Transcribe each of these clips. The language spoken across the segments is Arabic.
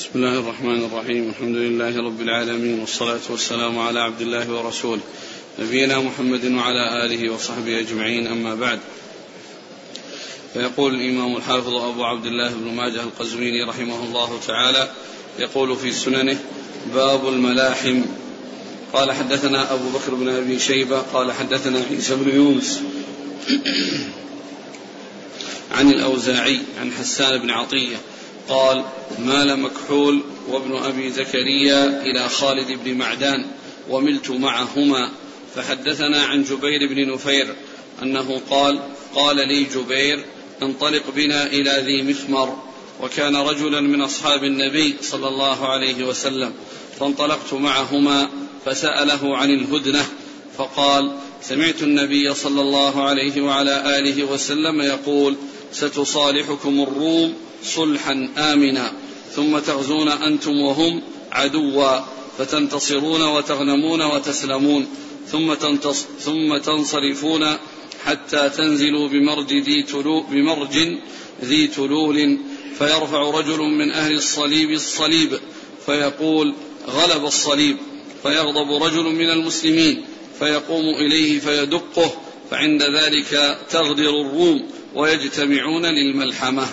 بسم الله الرحمن الرحيم. الحمد لله رب العالمين والصلاة والسلام على عبد الله ورسوله نبينا محمد وعلى آله وصحبه أجمعين أما بعد. فيقول الإمام الحافظ أبو عبد الله بن ماجه القزويني رحمه الله تعالى يقول في سننه باب الملاحم. قال حدثنا أبو بكر بن أبي شيبة قال حدثنا عيسى بن يونس عن الأوزاعي عن حسان بن عطية قال مال مكحول وابن أبي زكريا إلى خالد بن معدان وملت معهما. فحدثنا عن جبير بن نفير أنه قال قال لي جبير انطلق بنا إلى ذي مثمر وكان رجلا من أصحاب النبي صلى الله عليه وسلم. فانطلقت معهما فسأله عن الهدنة. فقال سمعت النبي صلى الله عليه وعلى آله وسلم يقول ستصالحكم الروم صلحا آمنا. ثم تغزون أنتم وهم عدوا. فتنتصرون وتغنمون وتسلمون. ثم, تنتص ثم تنصرفون حتى تنزلوا بمرج ذي تلو بمرج ذي تلول. فيرفع رجل من أهل الصليب الصليب. فيقول غلب الصليب. فيغضب رجل من المسلمين. فيقوم إليه فيدقه. فعند ذلك تغدر الروم. ويجتمعون للملحمة.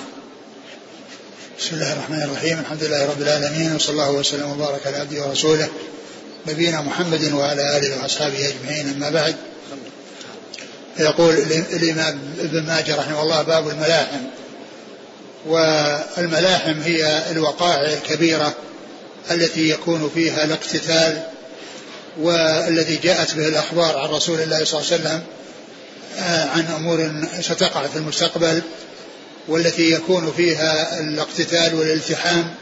بسم الله الرحمن الرحيم. الحمد لله رب العالمين وصلى الله وسلم وبارك على عبده ورسوله نبينا محمد وعلى آله وأصحابه أجمعين. أما بعد يقول الإمام ابن ماجه رحمه الله باب الملاحم. والملاحم هي الوقائع الكبيرة التي يكون فيها الاقتتال والذي جاءت به الأخبار عن رسول الله صلى الله عليه وسلم عن أمور ستقع في المستقبل والتي يكون فيها الاقتتال والالتحام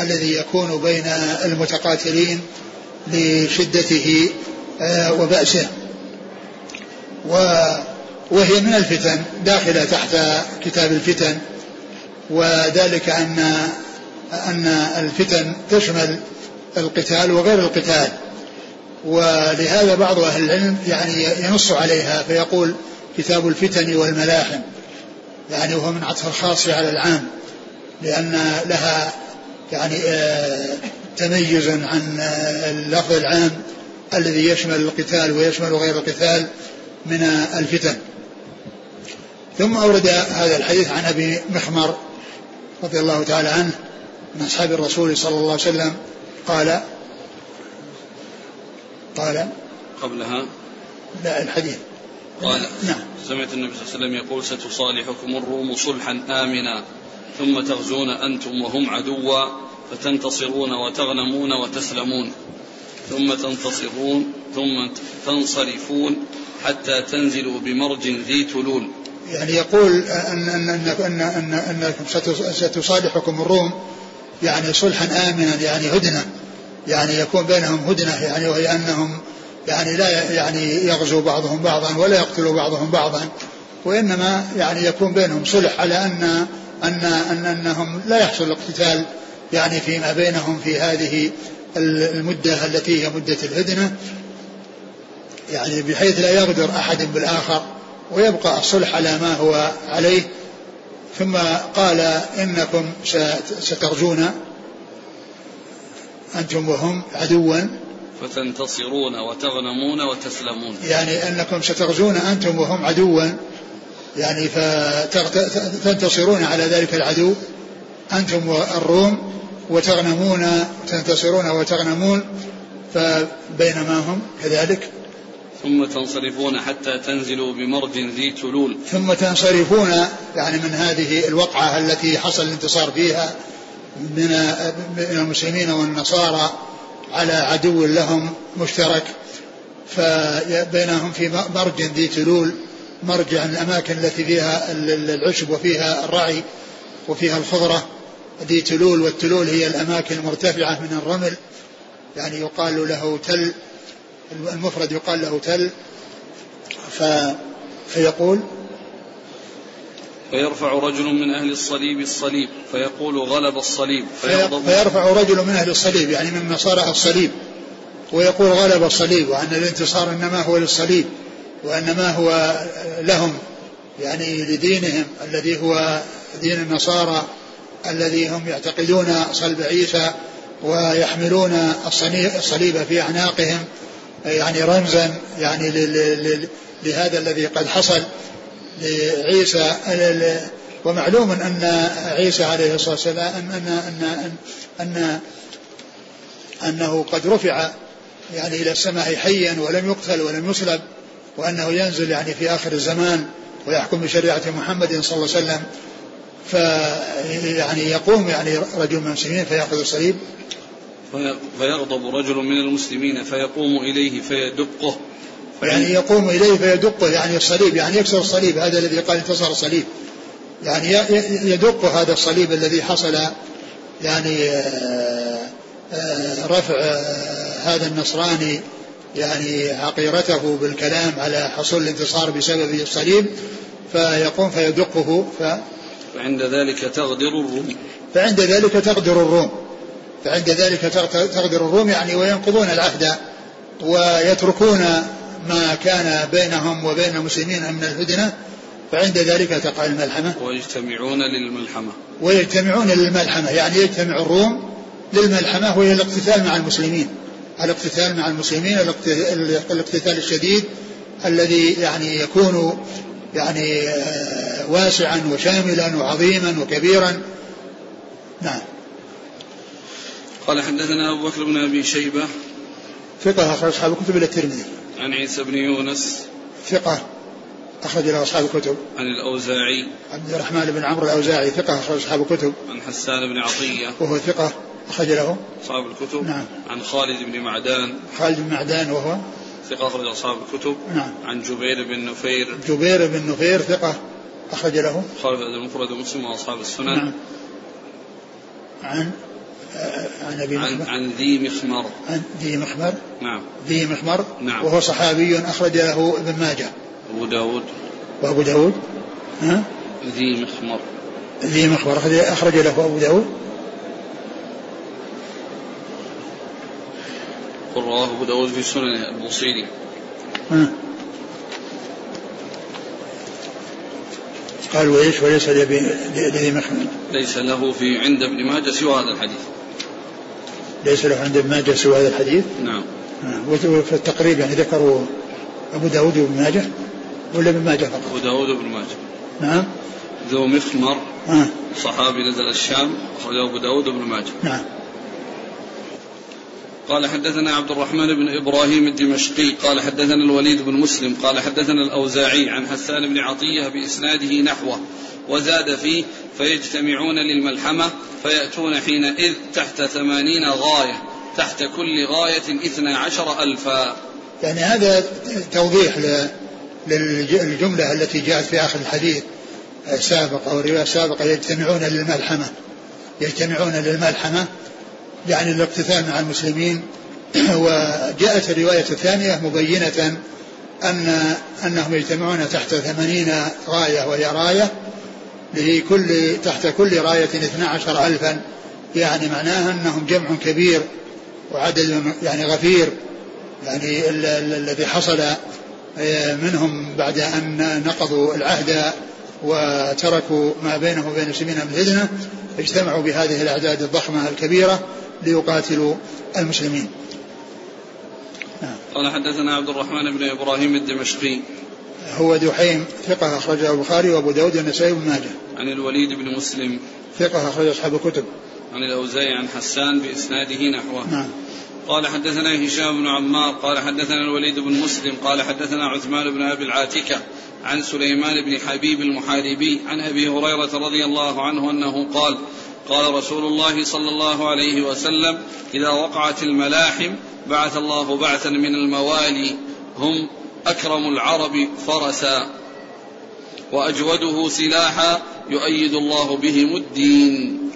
الذي يكون بين المتقاتلين لشدته آه، وبأسه. وهي من الفتن داخلة تحت كتاب الفتن. وذلك أن أن الفتن تشمل القتال وغير القتال. ولهذا بعض أهل العلم يعني ينص عليها فيقول كتاب الفتن والملاحم يعني وهو من عطف الخاص على العام لأن لها يعني آه، تميز عن آه، اللفظ العام الذي يشمل القتال ويشمل غير القتال من الفتن. ثم أورد هذا الحديث عن أبي مخمر رضي الله تعالى عنه من أصحاب الرسول صلى الله عليه وسلم قال قال قبلها؟ لا الحديث. قال نعم. سمعت النبي صلى الله عليه وسلم يقول ستصالحكم الروم صلحا آمنا ثم تغزون أنتم وهم عدوا فتنتصرون وتغنمون وتسلمون ثم تنتصرون ثم تنصرفون حتى تنزلوا بمرج ذي تلول. يعني يقول أن أن أن أن أن أنكم ستصالحكم الروم يعني صلحا آمنا يعني هدنة يعني يكون بينهم هدنة يعني وهي أنهم يعني لا يعني يغزو بعضهم بعضا ولا يقتل بعضهم بعضا وإنما يعني يكون بينهم صلح على أن أن أن أنهم لا يحصل الاقتتال يعني فيما بينهم في هذه المدة التي هي مدة الهدنة. يعني بحيث لا يغدر أحد بالآخر ويبقى الصلح على ما هو عليه. ثم قال إنكم سترجون أنتم وهم عدوا. فتنتصرون وتغنمون وتسلمون. يعني أنكم ستغزون أنتم وهم عدوا. يعني فتنتصرون على ذلك العدو. أنتم والروم وتغنمون تنتصرون وتغنمون. فبينما هم كذلك. ثم تنصرفون حتى تنزلوا بمرج ذي تلول. ثم تنصرفون يعني من هذه الوقعة التي حصل الانتصار فيها. من المسلمين والنصارى على عدو لهم مشترك فبينهم في مرج ذي تلول مرجع الأماكن التي فيها العشب وفيها الرعي وفيها الخضرة. ذي تلول والتلول هي الأماكن المرتفعة من الرمل يعني يقال له تل المفرد يقال له تل ف فيقول فيرفع رجل من أهل الصليب الصليب فيقول غلب الصليب فيرفع رجل من أهل الصليب يعني من نصارى الصليب ويقول غلب الصليب وأن الانتصار إنما هو للصليب وإنما هو لهم يعني لدينهم الذي هو دين النصارى الذي هم يعتقدون صلب عيسى ويحملون الصليب في أعناقهم يعني رمزا يعني لهذا الذي قد حصل. لعيسى ومعلوم أن عيسى عليه الصلاة والسلام أن أن أن, أن أنه قد رفع يعني إلى السماء حيا ولم يقتل ولم يصلب وأنه ينزل يعني في آخر الزمان ويحكم بشريعة محمد صلى الله عليه وسلم. فيعني يقوم يعني رجل من المسلمين فيأخذ الصليب. فيغضب رجل من المسلمين فيقوم إليه فيدقه يعني يقوم إليه فيدقه يعني الصليب يعني يكسر الصليب هذا الذي قال انتصر الصليب يعني يدق هذا الصليب الذي حصل يعني آه، آه، رفع آه، هذا النصراني يعني عقيرته بالكلام على حصول الانتصار بسبب الصليب فيقوم فيدقه ف فعند ذلك تغدر الروم. فعند ذلك تغدر الروم. فعند ذلك تغدر الروم يعني وينقضون العهد ويتركون ما كان بينهم وبين المسلمين من الهدنه فعند ذلك تقع الملحمة. ويجتمعون للملحمة. ويجتمعون للملحمة يعني يجتمع الروم للملحمة وهي الاقتتال مع المسلمين. الاقتتال مع المسلمين الاقتتال الشديد الذي يعني يكون يعني آه، واسعا وشاملا وعظيما وكبيرا. نعم. قال حدثنا أبو بكر بن أبي شيبة. ثقة أخرج أصحاب الكتب إلى الترمذي. عن عيسى بن يونس ثقة أخرج له أصحاب الكتب. عن الأوزاعي. عبد الرحمن بن عمرو الأوزاعي ثقة أخرج أصحاب الكتب. عن حسان بن عطية. وهو ثقة أخرج له أصحاب الكتب. نعم. عن خالد بن معدان. خالد بن معدان وهو ثقة أخرج أصحاب الكتب. نعم. عن جبير بن نفير. جبير بن نفير ثقة أخرج له. خالد المفرد مسلم وأصحاب السنن. نعم. عن عن أبي عن, عن ذي مخمر عن ذي مخمر نعم. ذي مخمر نعم. وهو صحابي اخرج له ابن ماجه. أبو داود. وأبو داود. ها؟ ذي مخمر ذي مخمر أخرج له أبو داود. قل رواه أبو داود في سنن البوصيري. ها؟ قال وإيش؟ وليس لذي مخمر ليس له في عند ابن ماجه سوى هذا الحديث. ليس له عند ابن ماجه سوى هذا الحديث؟ نعم. وفي التقريب يعني ذكروا أبو داود وابن ماجه ولا ابن ماجه فقط؟ أبو داود وابن ماجه. نعم. ذو مخمر. آه. صحابي نزل الشام أخرجه أبو داود وابن ماجه. نعم. قال حدثنا عبد الرحمن بن إبراهيم الدمشقي قال حدثنا الوليد بن مسلم قال حدثنا الأوزاعي عن حسان بن عطية بإسناده نحوه وزاد فيه فيجتمعون للملحمة فيأتون حينئذ تحت ثمانين غاية تحت كل غاية اثنا عشر ألفا. يعني هذا توضيح للجملة التي جاءت في آخر الحديث السابق أو الرواية السابقة يجتمعون للملحمة يجتمعون للملحمة يعني الاقتتال مع المسلمين. وجاءت الرواية الثانية مبينة أن أنهم يجتمعون تحت ثمانين راية وهي راية لكل تحت كل راية اثنا عشر ألفا. يعني معناها أنهم جمع كبير وعدد يعني غفير. يعني الذي حصل آه، منهم بعد أن نقضوا العهد وتركوا ما بينهم وبين المسلمين من الهدنة اجتمعوا بهذه الأعداد الضخمة الكبيرة. ليقاتلوا المسلمين. قال حدثنا عبد الرحمن بن إبراهيم الدمشقي. هو دحيم ثقة أخرجه البخاري وأبو داود والنسائي وابن ماجه. عن الوليد بن مسلم. ثقة أخرج أصحاب الكتب. عن الأوزاعي عن حسان بإسناده نحوه. نعم. قال حدثنا هشام بن عمار قال حدثنا الوليد بن مسلم قال حدثنا عثمان بن أبي العاتكة عن سليمان بن حبيب المحاربي عن أبي هريرة رضي الله عنه أنه قال قال رسول الله صلى الله عليه وسلم إذا وقعت الملاحم بعث الله بعثا من الموالي هم أكرم العرب فرسا وأجوده سلاحا يؤيد الله بهم الدين.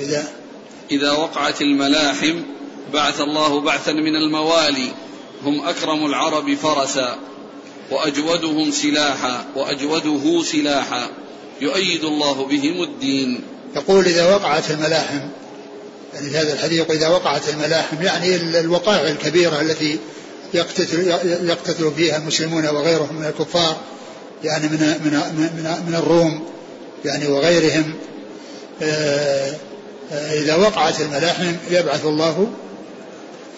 إذا إذا وقعت الملاحم بعث الله بعثا من الموالي هم أكرم العرب فرسا وأجودهم سلاحا وأجوده سلاحا يؤيد الله بهم الدين. يقول إذا وقعت الملاحم يعني هذا الحديث إذا وقعت الملاحم يعني الوقائع الكبيرة التي يقتتل, يقتتل فيها المسلمون وغيرهم من الكفار يعني من من من, من الروم يعني وغيرهم آه، إذا وقعت الملاحم يبعث الله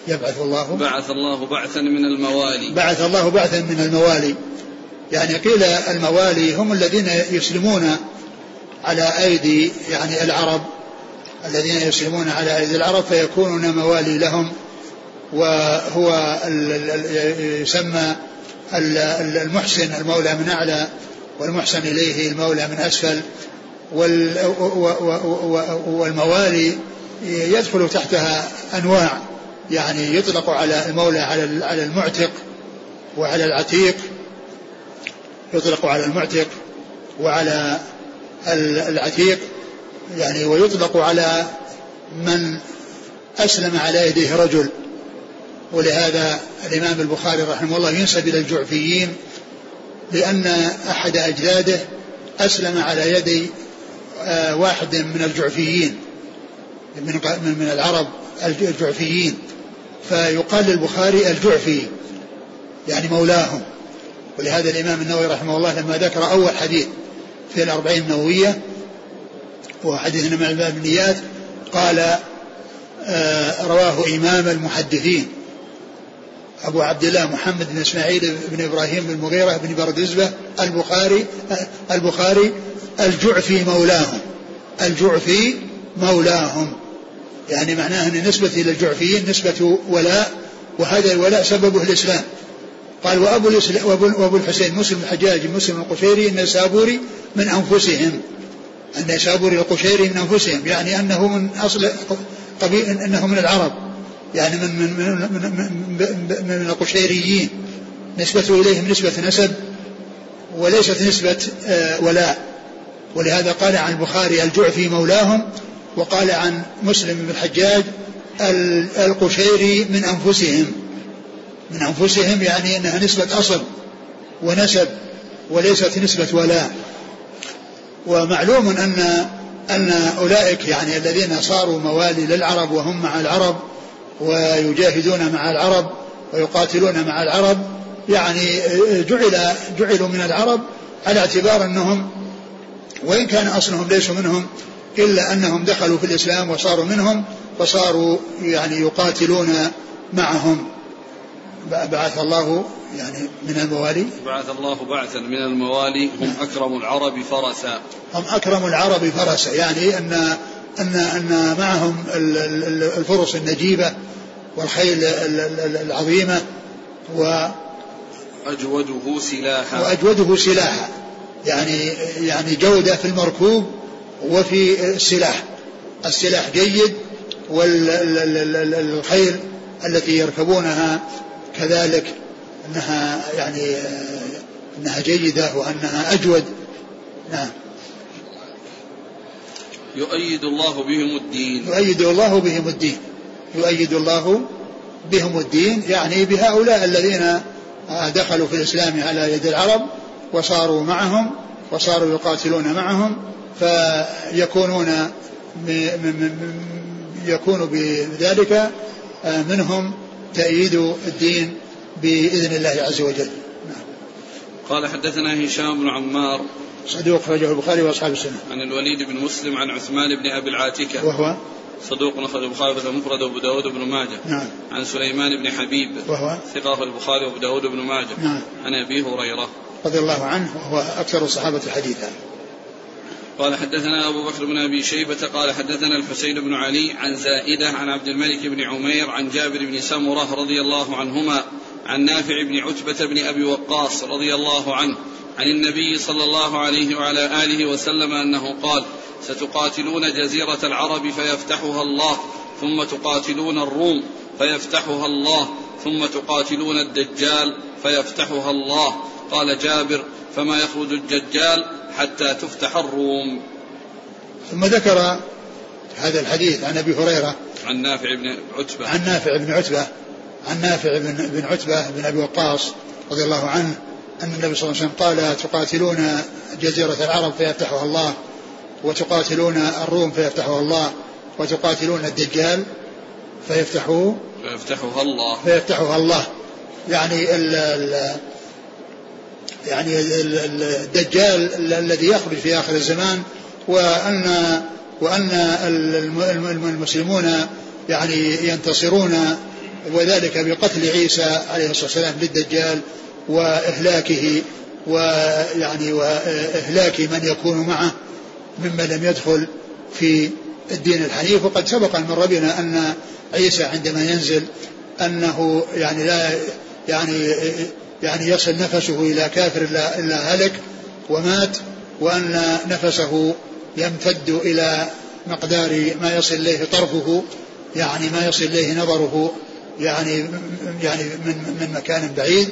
يبعث الله. بعث الله بعثا من الموالي. بعث الله بعثا من الموالي. يعني قيل الموالي هم الذين يسلمون على أيدي يعني العرب الذين يسلمون على أيدي العرب فيكونون موالي لهم. وهو يسمى المحسن المولى من أعلى والمحسن إليه المولى من أسفل. والموالي يدخل تحتها أنواع يعني يطلق على المولى على المعتق وعلى العتيق يطلق على المعتق وعلى العتيق يعني ويطلق على من أسلم على يديه رجل. ولهذا الإمام البخاري رحمه الله ينسب إلى الجعفيين لأن أحد أجداده أسلم على يدي واحد من الجعفيين من من العرب الجعفيين. فيقال للبخاري الجعفي يعني مولاهم. ولهذا الإمام النووي رحمه الله لما ذكر أول حديث في الأربعين النووية وحديث إنما الباب النيات قال آه، رواه إمام المحدثين. أبو عبد الله محمد بن إسماعيل بن إبراهيم بن المغيرة بن بردزبة البخاري البخاري الجعفي مولاهم. الجعفي مولاهم. يعني معناه أن نسبة إلى الجعفيين نسبة ولاء وهذا الولاء سببه الإسلام. قال وأبو, وأبو الحسين مسلم الحجاج مسلم القشيري النسابوري من أنفسهم. النسابوري القشيري من أنفسهم يعني أنه من أصل قبيل أنه من العرب. يعني من من من, من, من, من القشيريين. نسبته إليهم نسبة نسب وليست نسبة آه، ولاء ولهذا قال عن البخاري الجعفي مولاهم وقال عن مسلم بن الحجاج القشيري من أنفسهم. من أنفسهم يعني أنها نسبة أصل ونسب وليست نسبة ولاء ومعلوم أن أن أولئك يعني الذين صاروا موالي للعرب وهم مع العرب ويجاهدون مع العرب ويقاتلون مع العرب. يعني جعل جعلوا من العرب على اعتبار أنهم وإن كان أصلهم ليسوا منهم إلا أنهم دخلوا في الإسلام وصاروا منهم فصاروا يعني يقاتلون معهم. بعث الله يعني من الموالي. بعث الله بعثا من الموالي. هم أكرم العرب فرسا. هم أكرم العرب فرسا. يعني أن أن أن معهم الفرس النجيبة والخيل العظيمة و أجوده سلاحا. وأجوده سلاحا. يعني يعني جودة في المركوب وفي السلاح. السلاح جيد والخيل التي يركبونها كذلك أنها يعني أنها جيدة وأنها أجود. نعم. يؤيد الله بهم الدين. يؤيد الله بهم الدين. يؤيد الله بهم الدين يعني بهؤلاء الذين دخلوا في الإسلام على يد العرب وصاروا معهم وصاروا يقاتلون معهم فيكونون يكون بذلك منهم تأييد الدين بإذن الله عز وجل. نعم. قال حدثنا هشام بن عمار صدوق خرجه البخاري وأصحاب السنة. عن الوليد بن مسلم عن عثمان بن أبي العاتكة. وهو؟ صدوق أخرج البخاري في المفرد وأبو داود بن ماجه. نعم. عن سليمان بن حبيب. وهو؟ ثقة البخاري وأبو داود بن ماجه. نعم. عن أبي هريرة. رضي الله عنه وهو أكثر الصحابة حديثا. قال حدثنا أبو بكر بن أبي شيبة قال حدثنا الحسين بن علي عن زائدة عن عبد الملك بن عمير عن جابر بن سمرة رضي الله عنهما عن نافع بن عتبة بن أبي وقاص رضي الله عنه عن النبي صلى الله عليه وعلى آله وسلم أنه قال ستقاتلون جزيرة العرب فيفتحها الله ثم تقاتلون الروم فيفتحها الله ثم تقاتلون الدجال فيفتحها الله. قال جابر فما يخرج الدجال حتى تفتح الروم. ثم ذكر هذا الحديث عن أبي هريرة. عن نافع بن عتبة. عن نافع بن عتبة. عن نافع بن, بن عتبة بن أبي وقاص رضي الله عنه أن النبي صلى الله عليه وسلم قال تقاتلون جزيرة العرب فيفتحها الله وتقاتلون الروم فيفتحها الله وتقاتلون الدجال فيفتحه فيفتحها الله. فيفتحها الله. يعني ال ال يعني الدجال الذي يخرج في آخر الزمان وأن وأن المسلمون يعني ينتصرون وذلك بقتل عيسى عليه الصلاة والسلام للدجال وإهلاكه ويعني وإهلاك من يكون معه ممن لم يدخل في الدين الحنيف. وقد سبق من ربنا أن عيسى عندما ينزل أنه يعني لا يعني يعني يصل نفسه إلى كافر إلا, إلا هلك ومات وأن نفسه يمتد إلى مقدار ما يصل إليه طرفه يعني ما يصل إليه نظره يعني يعني من من مكان بعيد.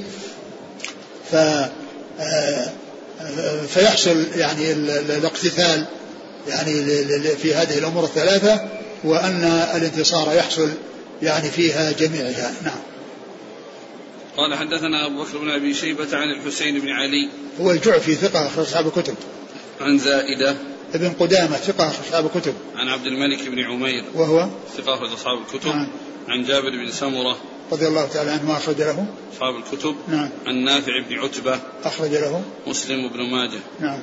ف فيحصل يعني الاقتتال يعني في هذه الأمور الثلاثة وأن الانتصار يحصل يعني فيها جميعها. نعم. قال حدثنا أبو بكر بن أبي شيبة عن الحسين بن علي. هو الجعفي ثقة أخرج أصحاب الكتب. عن زائدة. ابن قدامة ثقة أخرج أصحاب الكتب. عن عبد الملك بن عمير. وهو؟ ثقة أخرج أصحاب الكتب. نعم. عن جابر بن سمرة. رضي الله تعالى عنه ما أخرج له. أصحاب الكتب. نعم. عن نافع بن عتبة. أخرج له. مسلم بن ماجه. نعم.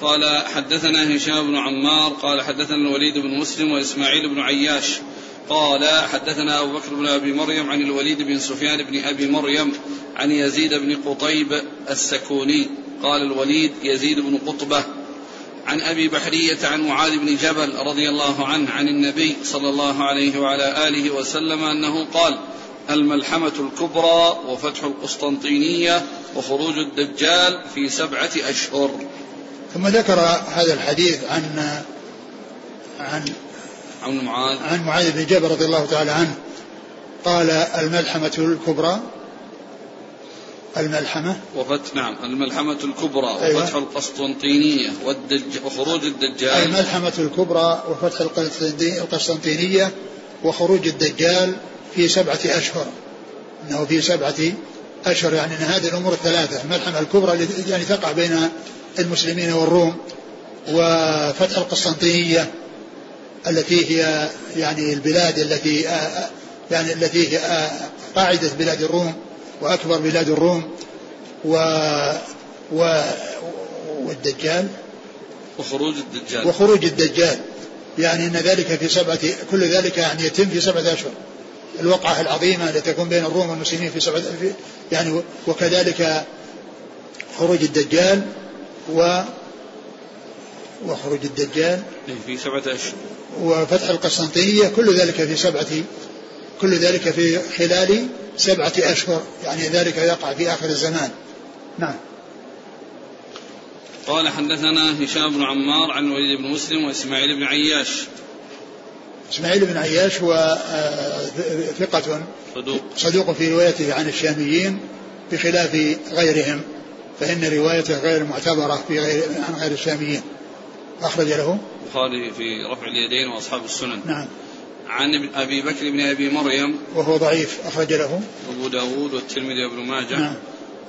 قال حدثنا هشام بن عمار. قال حدثنا الوليد بن مسلم وإسماعيل بن عياش. قال حدثنا أبو بكر بن أبي مريم عن الوليد بن سفيان بن أبي مريم عن يزيد بن قطيب السكوني. قال الوليد يزيد بن قطبة. عن أبي بحرية عن معاذ بن جبل رضي الله عنه عن النبي صلى الله عليه وعلى آله وسلم أنه قال الملحمة الكبرى وفتح القسطنطينية وخروج الدجال في سبعة أشهر. ثم ذكر هذا الحديث عن عن عن معاذ. عن معاذ بن جبل رضي الله تعالى عنه. قال الملحمة الكبرى الملحمة. وفتح نعم الملحمة الكبرى أيوة. وفتح القسطنطينية والدج وخروج الدجال. الملحمة الكبرى وفتح القسطنطينية وخروج الدجال في سبعة أشهر. أنه في سبعة أشهر يعني أن هذه الأمور الثلاثة. الملحمة الكبرى يعني تقع بين المسلمين والروم وفتح القسطنطينية التي هي يعني البلاد التي يعني التي هي قاعدة بلاد الروم. وأكبر بلاد الروم و, و والدجال. وخروج الدجال. وخروج الدجال. يعني أن ذلك في سبعة كل ذلك يعني يتم في سبعة أشهر. الوقعة العظيمة التي تكون بين الروم والمسلمين في سبعة في يعني وكذلك خروج الدجال و وخروج الدجال. إيه، في سبعة أشهر. وفتح القسطنطينية كل ذلك في سبعة كل ذلك في خلال سبعة أشهر يعني ذلك يقع في آخر الزمان. نعم. قال حدثنا هشام بن عمار عن وليد بن مسلم وإسماعيل بن عياش. إسماعيل بن عياش هو آه، ثقة صدوق. صدوق في روايته عن الشاميين بخلاف غيرهم فإن روايته غير معتبرة في غير عن غير الشاميين. أخرج له؟ البخاري في رفع اليدين وأصحاب السنن. نعم. عن أبي بكر بن أبي مريم وهو ضعيف أخرج له. أبو داود والترمذي وابن ماجه. نعم.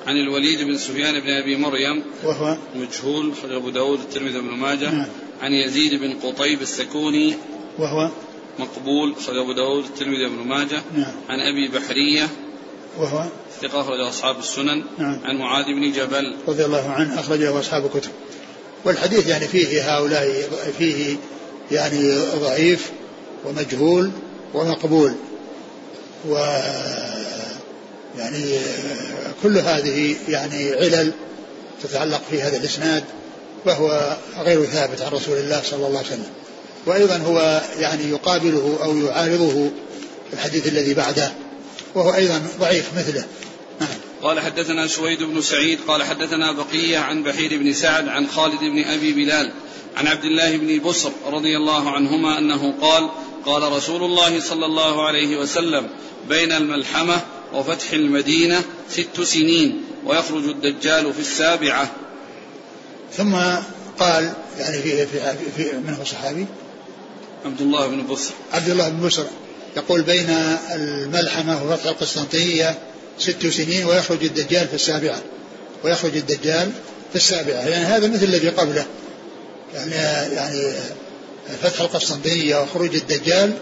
عن الوليد بن سفيان بن أبي مريم وهو مجهول أخرج أبو داود والترمذي وابن ماجه. نعم. عن يزيد بن قطيب السكوني وهو مقبول أخرج أبو داود والترمذي وابن ماجه. نعم. عن أبي بحرية وهو ثقة أخرج أصحاب السنن. نعم. عن معاذ بن جبل. رضي الله عنه أخرجه أصحاب الكتب. والحديث يعني فيه هؤلاء فيه يعني ضعيف. ومجهول ومقبول. و يعني كل هذه يعني علل تتعلق في هذا الإسناد وهو غير ثابت عن رسول الله صلى الله عليه وسلم. وأيضا هو يعني يقابله أو يعارضه الحديث الذي بعده وهو أيضا ضعيف مثله. نعم. قال حدثنا سويد بن سعيد قال حدثنا بقية عن بحير بن سعد عن خالد بن أبي بلال عن عبد الله بن بصر رضي الله عنهما أنه قال قال رسول الله صلى الله عليه وسلم بين الملحمة وفتح المدينة ست سنين ويخرج الدجال في السابعة. ثم قال يعني في في, في من هو صحابي؟ عبد الله بن بصر. عبد الله بن بصر. يقول بين الملحمة وفتح القسطنطينية ست سنين ويخرج الدجال في السابعة. ويخرج الدجال في السابعة. يعني هذا مثل الذي قبله. يعني يعني فتح القسطنطينية وخروج الدجال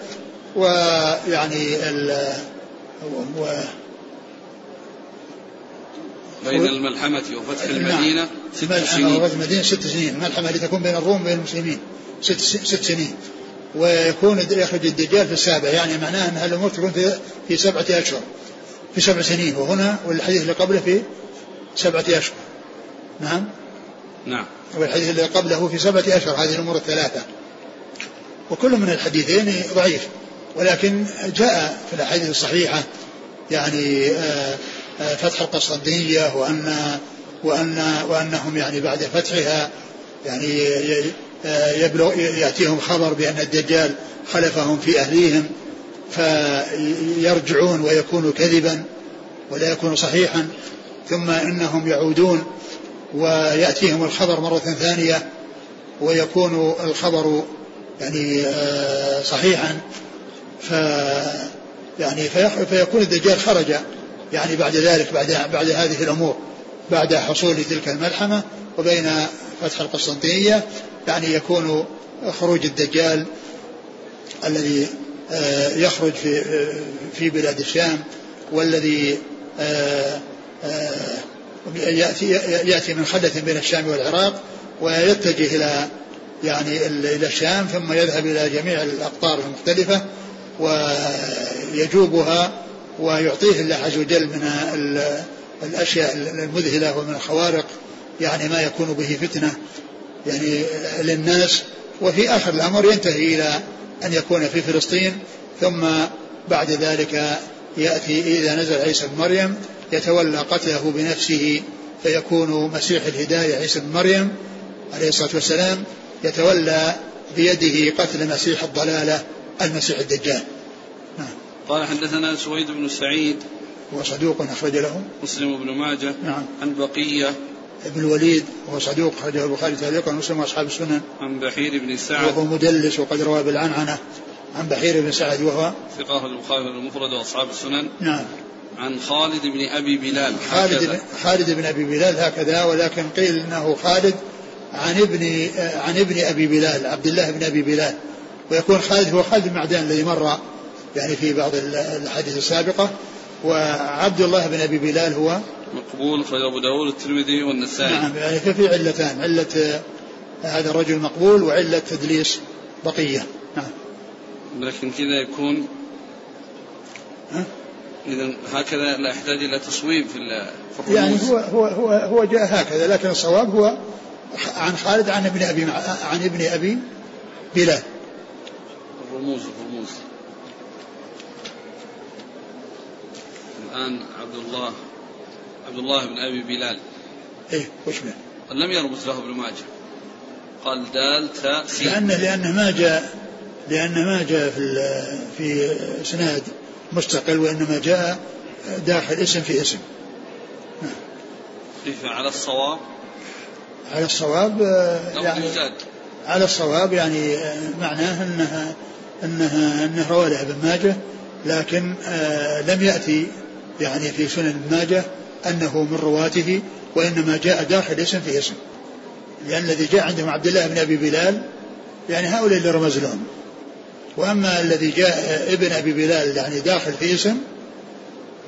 ويعني ال و بين الملحمة وفتح المدينة ست سنين. وفتح المدينة ست سنين. الملحمة لتكون بين الروم وبين المسلمين. ست, ست سنين. ويكون يخرج الدجال في السابع. يعني معناه أن الأمور تكون في, في سبعة أشهر. في سبع سنين. وهنا والحديث اللي قبله في سبعة أشهر. نعم؟ نعم. والحديث اللي قبله في سبعة أشهر. هذه الأمور الثلاثة. وكل من الحديثين ضعيف. ولكن جاء في الأحاديث الصحيحة يعني آه، آه، فتح القسطنطينية وأن وأن وأنهم يعني بعد فتحها يعني آه، يبلغ يأتيهم خبر بأن الدجال خلفهم في أهليهم فيرجعون ويكون كذبا ولا يكون صحيحا. ثم إنهم يعودون ويأتيهم الخبر مرة ثانية ويكون الخبر يعني آه، صحيحا ف يعني فيكون الدجال خرج يعني بعد ذلك بعد بعد هذه الأمور بعد حصول تلك الملحمة وبين فتح القسطنطينية يعني يكون خروج الدجال الذي آه، يخرج في آه، في بلاد الشام والذي يأتي يأتي من خلة بين الشام والعراق ويتجه إلى يعني إلى الشام ثم يذهب إلى جميع الأقطار المختلفة ويجوبها ويعطيه الله عز وجل من الأشياء المذهلة ومن الخوارق يعني ما يكون به فتنة يعني للناس. وفي آخر الأمر ينتهي إلى أن يكون في فلسطين ثم بعد ذلك يأتي إذا نزل عيسى بن مريم يتولى قتله بنفسه فيكون مسيح الهداية عيسى بن مريم عليه الصلاة والسلام. يتولى بيده قتل مسيح الضلالة المسيح الدجال. نعم. قال حدثنا سويد بن سعيد هو صدوق أخرج له. مسلم بن ماجه نعم. عن بقية. ابن الوليد وهو صدوق أخرجه البخاري تعليقا ومسلم وأصحاب السنن. عن بحير بن سعد. وهو مدلس وقد روى بالعنعنة. عن بحير بن سعد وهو ثقة البخاري المفرد وأصحاب السنن. نعم. عن خالد بن أبي بلال خالد خالد بن أبي بلال هكذا. ولكن قيل أنه خالد عن ابن عن ابن أبي بلال عبد الله بن أبي بلال. ويكون خالد هو خالد بن معدان الذي مر يعني في بعض الأحاديث السابقة. وعبد الله بن أبي بلال هو مقبول خرج أبو داود الترمذي والنسائي. نعم يعني ففي علتان علة هذا الرجل مقبول وعلة تدليس بقية. نعم. لكن كذا يكون ها؟ اذا هكذا لا يحتاج إلى تصويب في الرموز. يعني هو هو هو هو جاء هكذا لكن الصواب هو عن خالد عن ابن أبي عن ابن أبي بلال. الرموز الرموز. الآن عبد الله عبد الله بن أبي بلال. إيه وش من؟ لم يرمز له ابن ماجه. قال دال تاء سين. لأنه لأنه ما جاء لأنه ما جاء في في إسناد مستقل وإنما جاء داخل اسم في اسم. نعم. على الصواب. على الصواب آه، يعني على الصواب يعني آه، معناه أنها أنها انه روى له ابن ماجه لكن آه، لم يأتي يعني في سنن ابن ماجه أنه من رواته وإنما جاء داخل اسم في اسم. لأن الذي جاء عندهم عبد الله بن أبي بلال يعني هؤلاء اللي رمز لهم. وأما الذي جاء ابن أبي بلال يعني داخل في اسم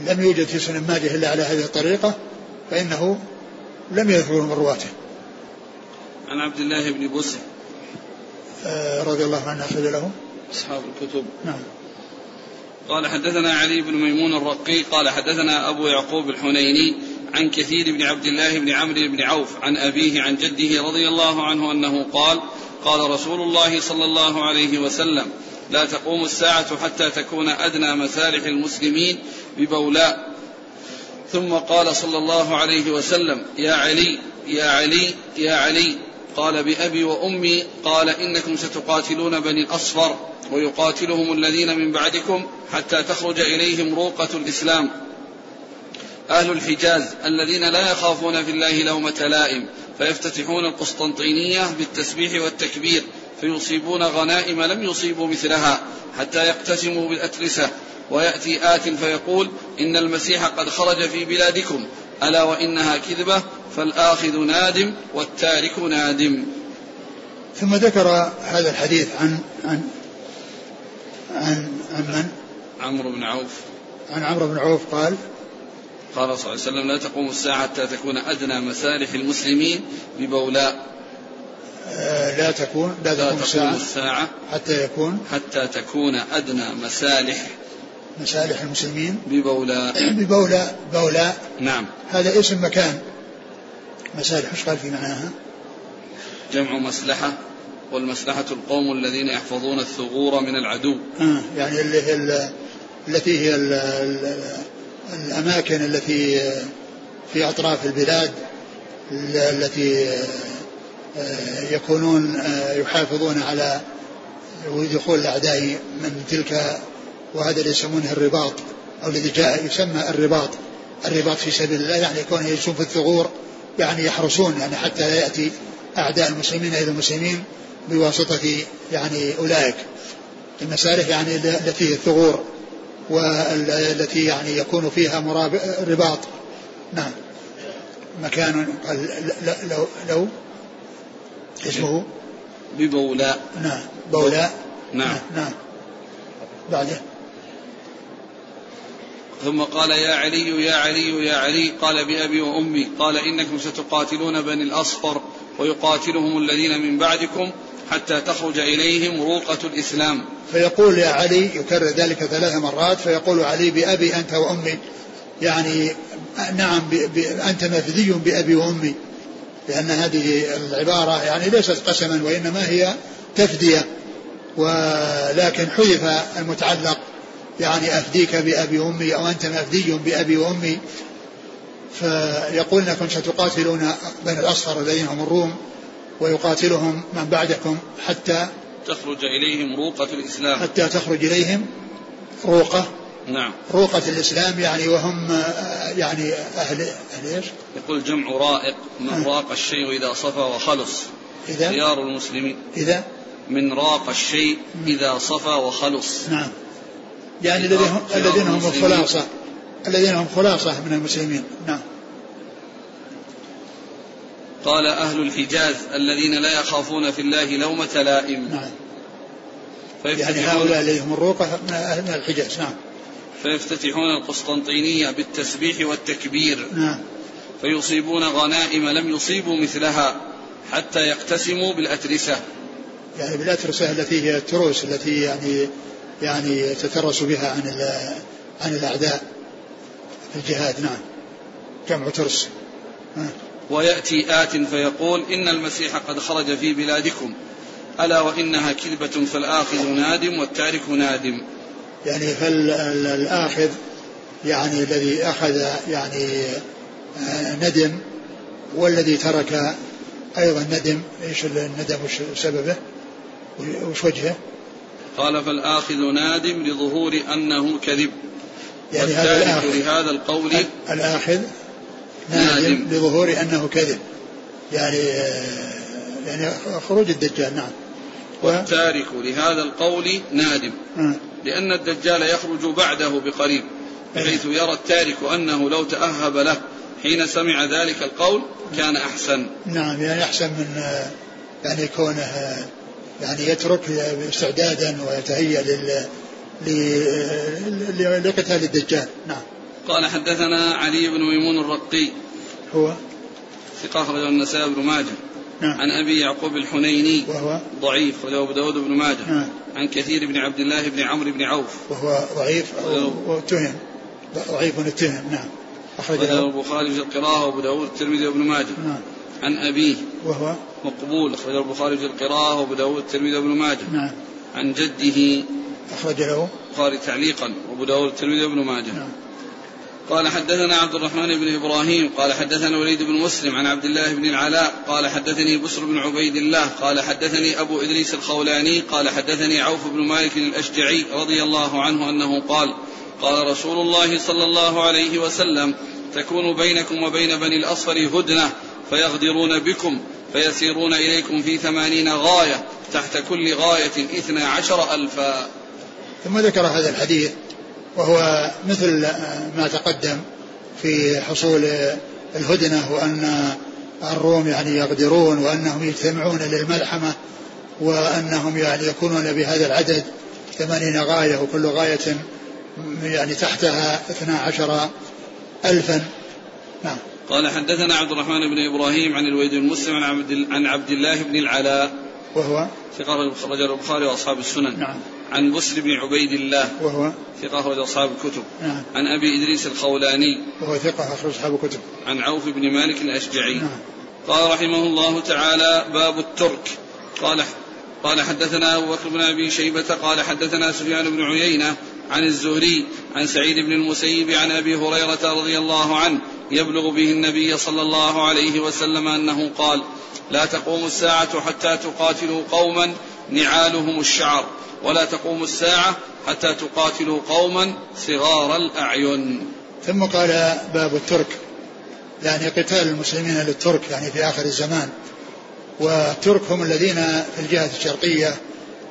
لم يوجد في سنن ماجه إلا على هذه الطريقة فإنه لم يذكر من رواته. عن عبد الله بن بسر آه رضي الله عنه أخرج له. أصحاب الكتب. نعم. قال حدثنا علي بن ميمون الرقي قال حدثنا أبو يعقوب الحنيني عن كثير بن عبد الله بن عمرو بن عوف عن أبيه عن جده رضي الله عنه أنه قال قال رسول الله صلى الله عليه وسلم لا تقوم الساعة حتى تكون أدنى مسارح المسلمين ببولاء. ثم قال صلى الله عليه وسلم يا علي يا علي يا علي. قال بأبي وأمي قال إنكم ستقاتلون بني الأصفر ويقاتلهم الذين من بعدكم حتى تخرج إليهم روقة الإسلام. أهل الحجاز الذين لا يخافون في الله لومة لائم فيفتتحون القسطنطينية بالتسبيح والتكبير فيصيبون غنائم لم يصيبوا مثلها حتى يقتسموا بالأتلسة. ويأتي آت فيقول إن المسيح قد خرج في بلادكم ألا وإنها كذبة فالآخذ نادم والتارك نادم. ثم ذكر هذا الحديث عن عن عن عن من؟ عمرو بن عوف. عن عمرو بن عوف قال قال صلى الله عليه وسلم لا تقوم الساعة حتى تكون أدنى مسالح المسلمين ببولاء. آه، لا تكون لا, لا تقوم الساعة, الساعة حتى يكون حتى تكون أدنى مسالح مسالح المسلمين. ببولاء. ببولاء بولاء. نعم. هذا اسم مكان مسالح إيش قال في معناها؟ جمع مسلحة والمسلحة القوم الذين يحفظون الثغور من العدو. آه يعني اللي هي التي هي ال ال الأماكن التي في أطراف البلاد التي آه، يكونون آه، يحافظون على دخول الأعداء من تلك وهذا اللي يسمونه الرباط أو الذي جاء يسمى الرباط. الرباط في سبيل الله يعني يكون يجلسون في الثغور يعني يحرسون يعني حتى لا يأتي أعداء المسلمين إلى المسلمين بواسطة يعني أولئك. المسالح يعني التي هي الثغور والتي يعني يكون فيها رباط. نعم. مكان لو لو اسمه؟ ببولاء. نعم. بولاء. نعم نعم, نعم. بعده. ثم قال يا علي يا علي يا علي. قال بأبي وأمي قال إنكم ستقاتلون بني الأصفر ويقاتلهم الذين من بعدكم حتى تخرج إليهم روقة الإسلام. فيقول يا علي يكرر ذلك ثلاث مرات فيقول علي بأبي أنت وأمي. يعني نعم أنت مفدي بأبي وأمي. لأن هذه العبارة يعني ليست قسما وإنما هي تفدية ولكن حذف المتعلق يعني أفديك بأبي وأمي أو أنت مفدي بأبي وأمي. فيقول انكم ستقاتلون بين الأصفر الذين هم الروم ويقاتلهم من بعدكم حتى تخرج إليهم روقة الإسلام. حتى تخرج إليهم روقة. نعم. روقة الإسلام يعني وهم يعني أهل أهل إيش؟ يقول جمع رائق من راق الشيء إذا صفى وخلص. إذا؟ خيار المسلمين. إذا؟ من راق الشيء إذا صفى وخلص. نعم. يعني الذين هم الخلاصة الذين هم خلاصة. من المسلمين. نعم. قال أهل الحجاز الذين لا يخافون في الله لومة لائم. نعم. يعني هؤلاء الذين هم الروقة من أهل الحجاز. نعم. فيفتتحون القسطنطينية بالتسبيح والتكبير. نعم. فيصيبون غنائم لم يصيبوا مثلها حتى يقتسموا بالأترسة. يعني بالأترسة التي هي التروس التي يعني يعني يتترس بها عن عن الأعداء في الجهاد نعم. جمع ترس ويأتي آت فيقول إن المسيح قد خرج في بلادكم. ألا وإنها كذبة فالآخذ نادم والتارك نادم. يعني فالآخذ يعني الذي أخذ يعني آه، ندم والذي ترك أيضا ندم. إيش الندم وش سببه؟ وش وجهه؟ قال فالآخذ نادم لظهور أنه كذب. يعني هذا الآخذ. لهذا القول الآخذ نادم, نادم. لظهور أنه كذب. يعني يعني خروج الدجال نعم. والتارك لهذا القول نادم. آه. لأن الدجال يخرج بعده بقريب بحيث يرى التارك أنه لو تأهب له حين سمع ذلك القول كان أحسن. نعم يعني أحسن من يعني كونه يعني يترك استعدادا ويتهيأ لل لقتال الدجال. نعم. قال حدثنا علي بن ميمون الرقي. هو؟ ثقة أخرجه النسائي بن ماجه. نعم. عن أبي يعقوب الحنيني. وهو؟ ضعيف أخرجه أبو داود بن ماجه. نعم. عن كثير بن عبد الله بن عمرو بن عوف. وهو ضعيف واتهم. ضعيف اتهم نعم. أخرجه البخاري في القراءة وأبو داود الترمذي وابن ماجه. نعم. عن أبيه. وهو مقبول أخرجه البخاري في القراءة وأبو داود الترمذي وابن ماجه. نعم. عن جده. أخرج له البخاري تعليقا وأبو داود الترمذي وابن ماجه. نعم. قال حدثنا عبد الرحمن بن إبراهيم. قال حدثنا وليد بن مسلم عن عبد الله بن العلاء. قال حدثني بسر بن عبيد الله. قال حدثني أبو إدريس الخولاني. قال حدثني عوف بن مالك الأشجعي رضي الله عنه أنه قال قال رسول الله صلى الله عليه وسلم تكون بينكم وبين بني الأصفر هدنة. فيغدرون بكم فيسيرون إليكم في ثمانين غاية تحت كل غاية اثنا عشر ألفا. ثم ذكر هذا الحديث وهو مثل ما تقدم في حصول الهدنة وأن الروم يعني يغدرون وأنهم يجتمعون للملحمة وأنهم يعني يكونون بهذا العدد ثمانين غاية وكل غاية يعني تحتها اثنا عشر ألفا. نعم. قال حدثنا عبد الرحمن بن إبراهيم عن الوليد بن مسلم عن عبد, عن عبد الله بن العلاء. وهو؟ ثقة رجل البخاري وأصحاب السنن. نعم. عن بسر بن عبيد الله. وهو؟ ثقة أخرج أصحاب الكتب. نعم. عن أبي إدريس الخولاني. وهو ثقة أخرج أصحاب الكتب. عن عوف بن مالك الأشجعي. نعم. قال رحمه الله تعالى باب الترك. قال قال حدثنا أبو بكر بن أبي شيبة قال حدثنا سفيان بن عيينة عن الزهري عن سعيد بن المسيب عن أبي هريرة رضي الله عنه يبلغ به النبي صلى الله عليه وسلم أنه قال لا تقوم الساعة حتى تقاتلوا قوما نعالهم الشعر ولا تقوم الساعة حتى تقاتلوا قوما صغار الأعين. ثم قال باب الترك يعني قتال المسلمين للترك يعني في آخر الزمان. والترك هم الذين في الجهة الشرقية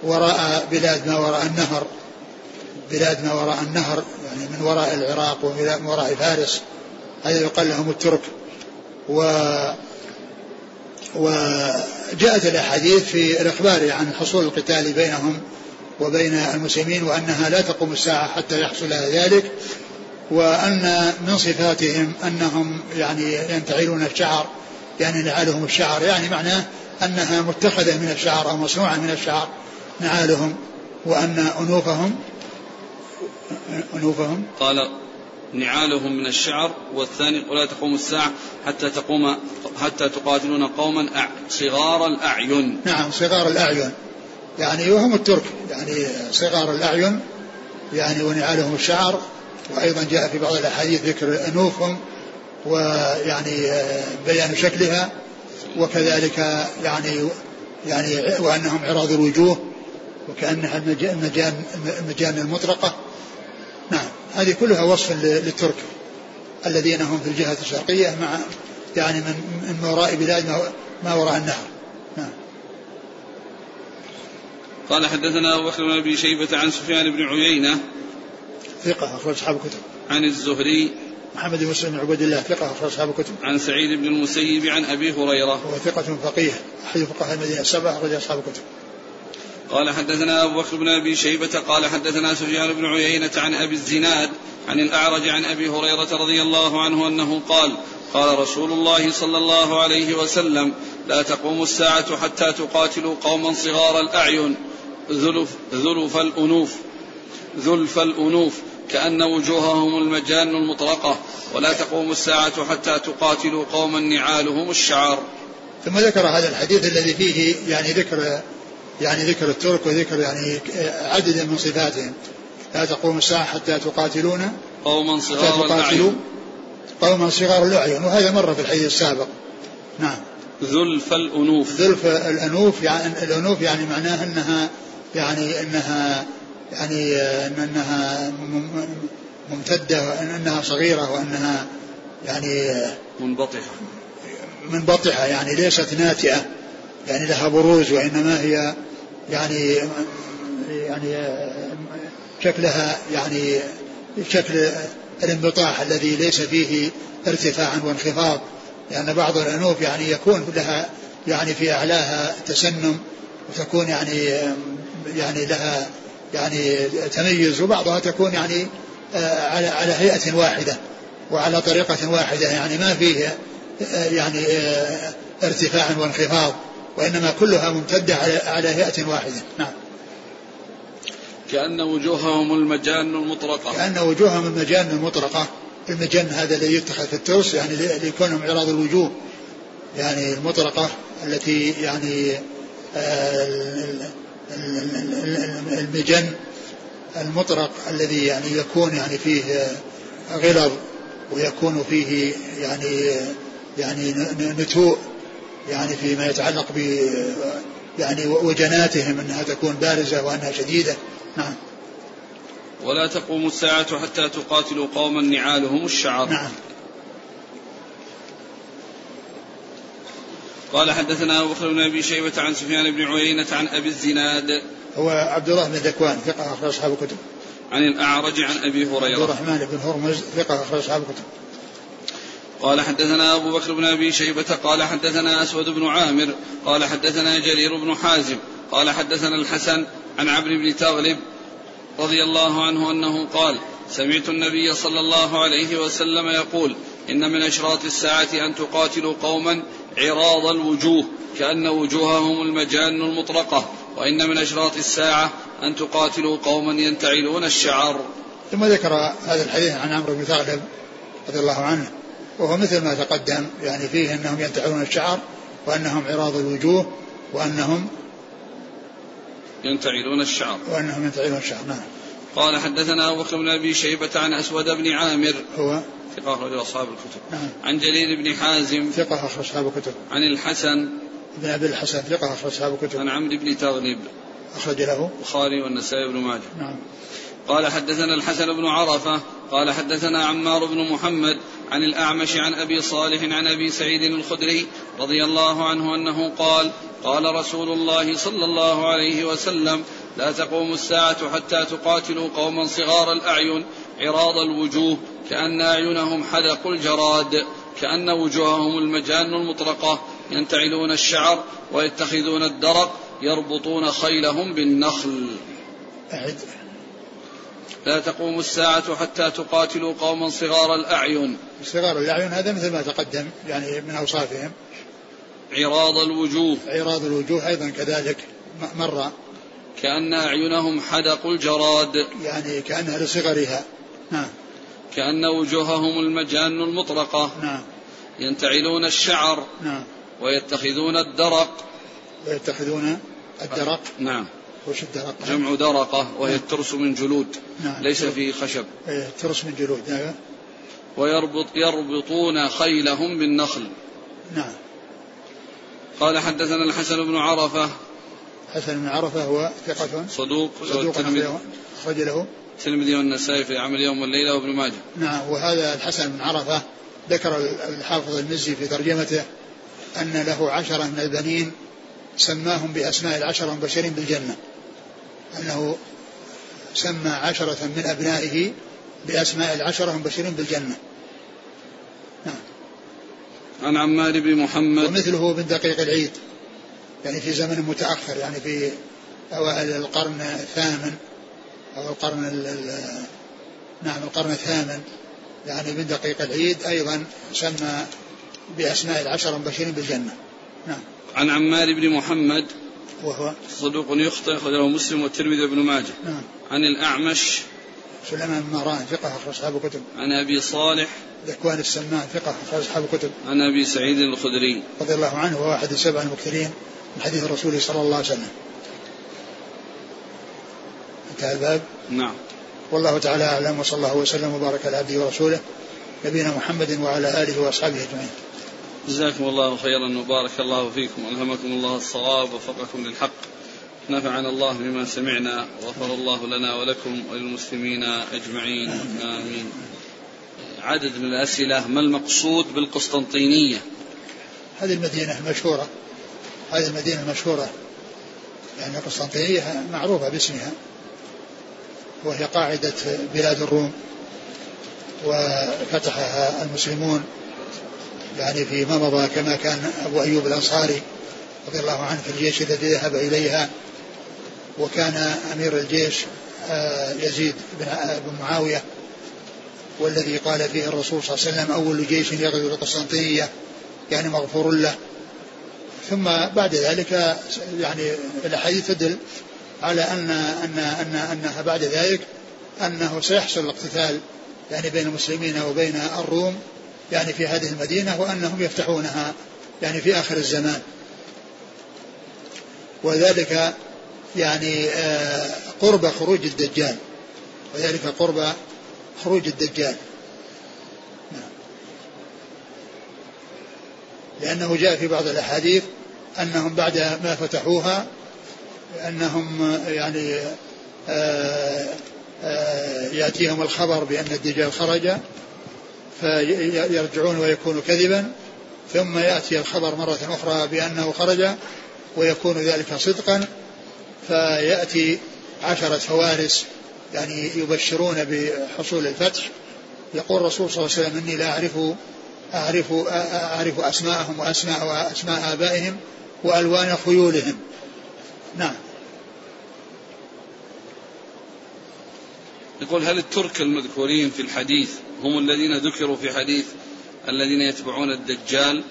وراء بلاد ما وراء النهر بلاد ما وراء النهر يعني من وراء العراق ومن وراء فارس هذا يقال لهم الترك. و وجاءت الأحاديث في الإخبار عن حصول القتال بينهم وبين المسلمين وأنها لا تقوم الساعة حتى يحصل ذلك وأن من صفاتهم أنهم يعني ينتعلون الشعر يعني نعالهم الشعر يعني معناه أنها متخذة من الشعر أو مصنوعة من الشعر نعالهم وأن أنوفهم أنوفهم؟ قال نعالهم من الشعر والثاني ولا تقوم الساعة حتى تقوم حتى تقاتلون قوما صغار الأعين. نعم صغار الأعين. يعني وهم الترك. يعني صغار الأعين يعني ونعالهم الشعر. وأيضا جاء في بعض الأحاديث ذكر أنوفهم ويعني بيان شكلها. وكذلك يعني يعني وأنهم عراض الوجوه وكأنها المجان المجان المطرقة هذه كلها وصف للترك الذين هم في الجهة الشرقية مع يعني من من وراء بلاد ما وراء النهر. نعم. قال حدثنا أبو بكر بن أبي شيبة عن سفيان بن عيينة ثقة أخرج أصحاب الكتب. عن الزهري محمد بن مسلم بن عبد الله ثقة أخرج أصحاب الكتب. عن سعيد بن المسيب عن أبي هريرة هو ثقة فقيه أحد فقهاء المدينة السبعة أخرج أصحاب الكتب. قال حدثنا أبو بكر بن أبي شيبة قال حدثنا سفيان بن عيينة عن أبي الزناد عن الأعرج عن أبي هريرة رضي الله عنه أنه قال قال رسول الله صلى الله عليه وسلم لا تقوم الساعة حتى تقاتلوا قوما صغار الأعين. ذلف, ذلف الأنوف. ذلف الأنوف. كأن وجوههم المجان المطرقة. ولا تقوم الساعة حتى تقاتلوا قوما نعالهم الشعر ثم ذكر هذا الحديث الذي فيه يعني ذكر يعني ذكر الترك وذكر يعني عدد من صفاتهم. لا تقوم الساعة حتى تقاتلون. قوما صغار الأعين. قوما صغار الأعين. وهذا مر في الحديث السابق. نعم. ذلف الأنوف. ذلف الأنوف يعني الأنوف يعني معناه أنها يعني أنها يعني أنها ممتدة وأنها صغيرة وأنها يعني منبطحة. منبطحة يعني ليست ناتئة. يعني لها بروز وإنما هي يعني يعني شكلها يعني شكل الانبطاح الذي ليس فيه ارتفاع وانخفاض. لأن بعض الأنوف يعني يكون لها يعني في أعلاها تسنم وتكون يعني يعني لها يعني تميز وبعضها تكون يعني على على هيئة واحدة وعلى طريقة واحدة. يعني ما فيه يعني ارتفاع وانخفاض. وإنما كلها ممتدة على على هيئة واحدة. نعم. كأن وجوههم المجان المطرقة. كأن وجوههم المجان المطرقة. المجن هذا الذي يتخذ في الترس يعني ليكونهم عراض الوجوه. يعني المطرقة التي يعني آه، المجن المطرق الذي يعني يكون يعني فيه غلظ ويكون فيه يعني يعني نتوء. يعني فيما يتعلق ب يعني وجناتهم أنها تكون بارزة وأنها شديدة. نعم. ولا تقوم الساعة حتى تقاتلوا قوما نعالهم الشعر. نعم. قال حدثنا أبو بكر بن أبي شيبة عن سفيان بن عيينة عن أبي الزناد. هو عبد الله بن ذكوان ثقة أخرج أصحاب الكتب عن الأعرج عن أبي هريرة. عبد الرحمن بن هرمز ثقة أخرج أصحاب الكتب قال حدثنا أبو بكر بن أبي شيبة قال حدثنا أسود بن عامر قال حدثنا جرير بن حازم قال حدثنا الحسن عن عمرو بن تغلب رضي الله عنه أنه قال سمعت النبي صلى الله عليه وسلم يقول إن من أشراط الساعة أن تقاتلوا قوما عراض الوجوه كأن وجوههم المجان المطرقة وإن من أشراط الساعة أن تقاتلوا قوما ينتعلون الشعر. ثم ذكر هذا الحديث عن عمرو بن ثعلب رضي الله عنه. وهو مثل ما تقدم يعني فيه أنهم ينتعلون الشعر وأنهم عراض الوجوه وأنهم ينتعلون الشعر. وأنهم ينتعلون الشعر نعم. قال حدثنا أبو بكر بن أبي شيبة عن أسود بن عامر. هو ثقة أخرج أصحاب الكتب. نعم. عن جرير بن حازم. ثقة أخرج أصحاب الكتب. عن الحسن. بن أبي الحسن ثقة أخرج أصحاب الكتب. عن عمرو بن تغلب. أخرج له. البخاري والنسائي بن ماجه. نعم. قال حدثنا الحسن بن عرفة قال حدثنا عمار بن محمد عن الأعمش عن أبي صالح عن أبي سعيد الخدري رضي الله عنه أنه قال قال رسول الله صلى الله عليه وسلم لا تقوم الساعة حتى تقاتلوا قوما صغار الأعين عراض الوجوه كأن أعينهم حدق الجراد كأن وجوههم المجان المطرقة ينتعلون الشعر ويتخذون الدرق يربطون خيلهم بالنخل. أعد لا تقوم الساعة حتى تقاتلوا قوما صغار الأعين. صغار الأعين هذا مثل ما تقدم يعني من أوصافهم. عراض الوجوه. عراض الوجوه أيضا كذلك م- مر. كأن أعينهم حدق الجراد. يعني كأنها لصغرها نعم. كأن وجوههم المجان المطرقة. نعم. ينتعلون الشعر. نعم. ويتخذون الدرق. ويتخذون الدرق. نعم. وش الدرق جمع درقة وهي الترس من جلود نعم. ليس فيه خشب. إيه، ترس من جلود نعم. ويربط يربطون خيلهم بالنخل. نعم. قال حدثنا الحسن بن عرفة. حسن بن عرفة هو ثقة. صدوق صدوق أخرج له الترمذي والنسائي في عمل يوم والليلة وابن ماجه. نعم. وهذا الحسن بن عرفة ذكر الحافظ المزي في ترجمته أن له عشرة من البنين سماهم بأسماء العشرة المبشرين بالجنة. أنه سمى عشرة من أبنائه بأسماء العشرة المبشرين بالجنة. نعم. عن عمار بن محمد. ومثله من دقيق العيد. يعني في زمن متأخر يعني في أوائل القرن الثامن أو القرن ال ال- نعم القرن الثامن. يعني من دقيق العيد أيضا سمى بأسماء العشرة المبشرين بالجنة. نعم. عن عمار بن محمد. وهو صدوق يخطئ أخرجه مسلم والترمذي وابن ماجه. نعم. عن الأعمش. سليمان بن مهران ثقة أخرج أصحاب الكتب. عن أبي صالح. ذكوان السمان ثقة أخرج أصحاب الكتب. عن أبي سعيد الخدري. رضي الله عنه وهو أحد السبع المكثرين من حديث الرسول صلى الله عليه وسلم. انتهى الباب. نعم. والله تعالى أعلم وصلى الله وسلم وبارك على عبده ورسوله نبينا محمد وعلى آله وأصحابه أجمعين. جزاكم الله خيرا وبارك الله فيكم ألهمكم الله الصواب ووفقكم للحق. نفعنا الله بما سمعنا وغفر الله لنا ولكم وللمسلمين أجمعين. آمين. عدد من الأسئلة ما المقصود بالقسطنطينية؟ هذه المدينة المشهورة هذه المدينة المشهورة يعني قسطنطينية معروفة باسمها. وهي قاعدة بلاد الروم. وفتحها المسلمون. يعني فيما مضى كما كان أبو أيوب الأنصاري رضي الله عنه في الجيش الذي ذهب إليها وكان أمير الجيش آه، يزيد بن بن معاوية والذي قال فيه الرسول صلى الله عليه وسلم أول جيش يغزو القسطنطينية يعني مغفور له. ثم بعد ذلك يعني الأحاديث تدل على أن أن أن أنها بعد ذلك أنه سيحصل الاقتتال يعني بين المسلمين وبين الروم يعني في هذه المدينة وأنهم يفتحونها يعني في آخر الزمان. وذلك يعني آه، قرب خروج الدجال. وذلك قرب خروج الدجال. لأنه جاء في بعض الأحاديث أنهم بعد ما فتحوها أنهم يعني آه، آه، يأتيهم الخبر بأن الدجال خرج. فيرجعون ويكون كذبا ثم يأتي الخبر مرة أخرى بأنه خرج ويكون ذلك صدقا فيأتي عشرة فوارس يعني يبشرون بحصول الفتح. يقول الرسول صلى الله عليه وسلم إني لا أعرف أعرف أعرف أسماءهم وأسماء وأسماء آبائهم وألوان خيولهم. نعم. يقول هل الترك المذكورين في الحديث هم الذين ذكروا في حديث الذين يتبعون الدجال؟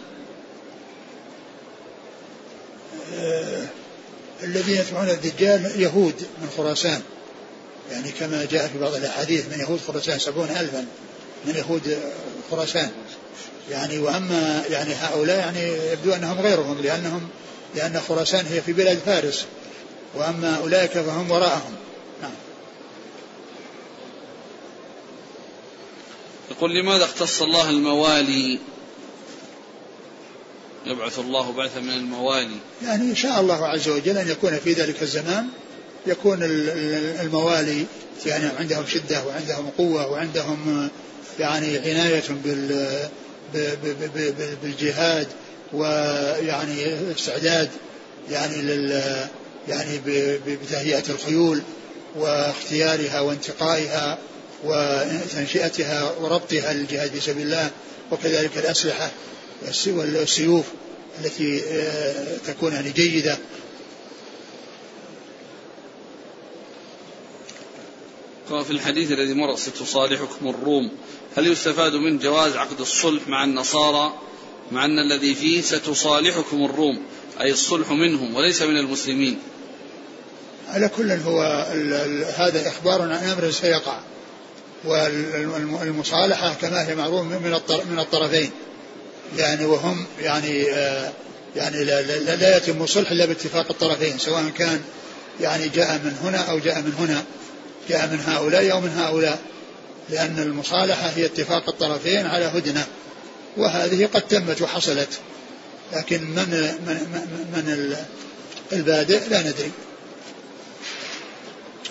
آه الذين يتبعون الدجال يهود من خراسان. يعني كما جاء في بعض الأحاديث من يهود خراسان سبعون ألفا من يهود خراسان. يعني وأما يعني هؤلاء يعني يبدو أنهم غيرهم لأنهم لأن خراسان هي في بلاد فارس. وأما أولئك فهم وراءهم. يقول لماذا اختص الله الموالي؟ يبعث الله بعثا من الموالي. يعني شاء الله عز وجل أن يكون في ذلك الزمان يكون الموالي يعني عندهم شدة وعندهم قوة وعندهم يعني عناية بالجهاد ويعني استعداد يعني لل يعني بتهيئة الخيول واختيارها وانتقائها. وتنشئتها وربطها للجهاد في سبيل الله وكذلك الأسلحة والسيوف التي آه، تكون يعني جيدة. في الحديث الذي مر ستصالحكم الروم هل يستفاد من جواز عقد الصلح مع النصارى؟ مع أن الذي فيه ستصالحكم الروم أي الصلح منهم وليس من المسلمين. على كل هو هذا إخبار عن أمر سيقع. والمصالحة كما هي معروف من من الطرفين. يعني وهم يعني آه يعني لا, لا, لا يتم صلح إلا باتفاق الطرفين سواء كان يعني جاء من هنا أو جاء من هنا جاء من هؤلاء أو من هؤلاء. لأن المصالحة هي اتفاق الطرفين على هدنة وهذه قد تمت وحصلت. لكن من من من البادئ لا ندري.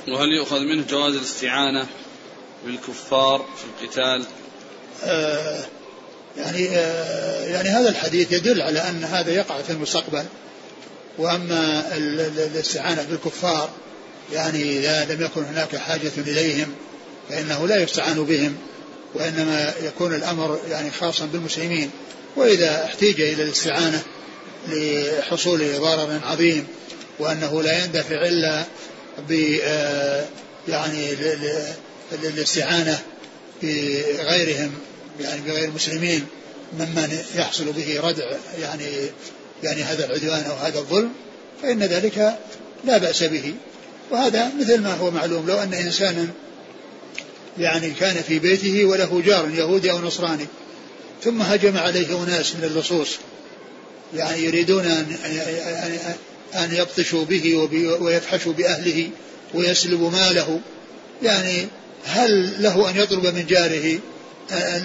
وهل يؤخذ منه جواز الاستعانة؟ بالكفار في القتال؟ آه يعني آه يعني هذا الحديث يدل على أن هذا يقع في المستقبل وأما الاستعانة بالكفار يعني إذا لم يكن هناك حاجة إليهم فإنه لا يستعان بهم وإنما يكون الأمر يعني خاصا بالمسلمين وإذا احتيج إلى الاستعانة لحصول ضرر عظيم وأنه لا يندفع إلا ب آه، يعني الاستعانة بغيرهم يعني بغير المسلمين ممن يحصل به ردع يعني يعني هذا العدوان أو هذا الظلم فإن ذلك لا بأس به. وهذا مثل ما هو معلوم لو أن إنسانا يعني كان في بيته وله جار يهودي أو نصراني ثم هجم عليه أناس من اللصوص يعني يريدون أن أن يبطشوا به ويفحشوا بأهله ويسلبوا ماله يعني هل له أن يطلب من جاره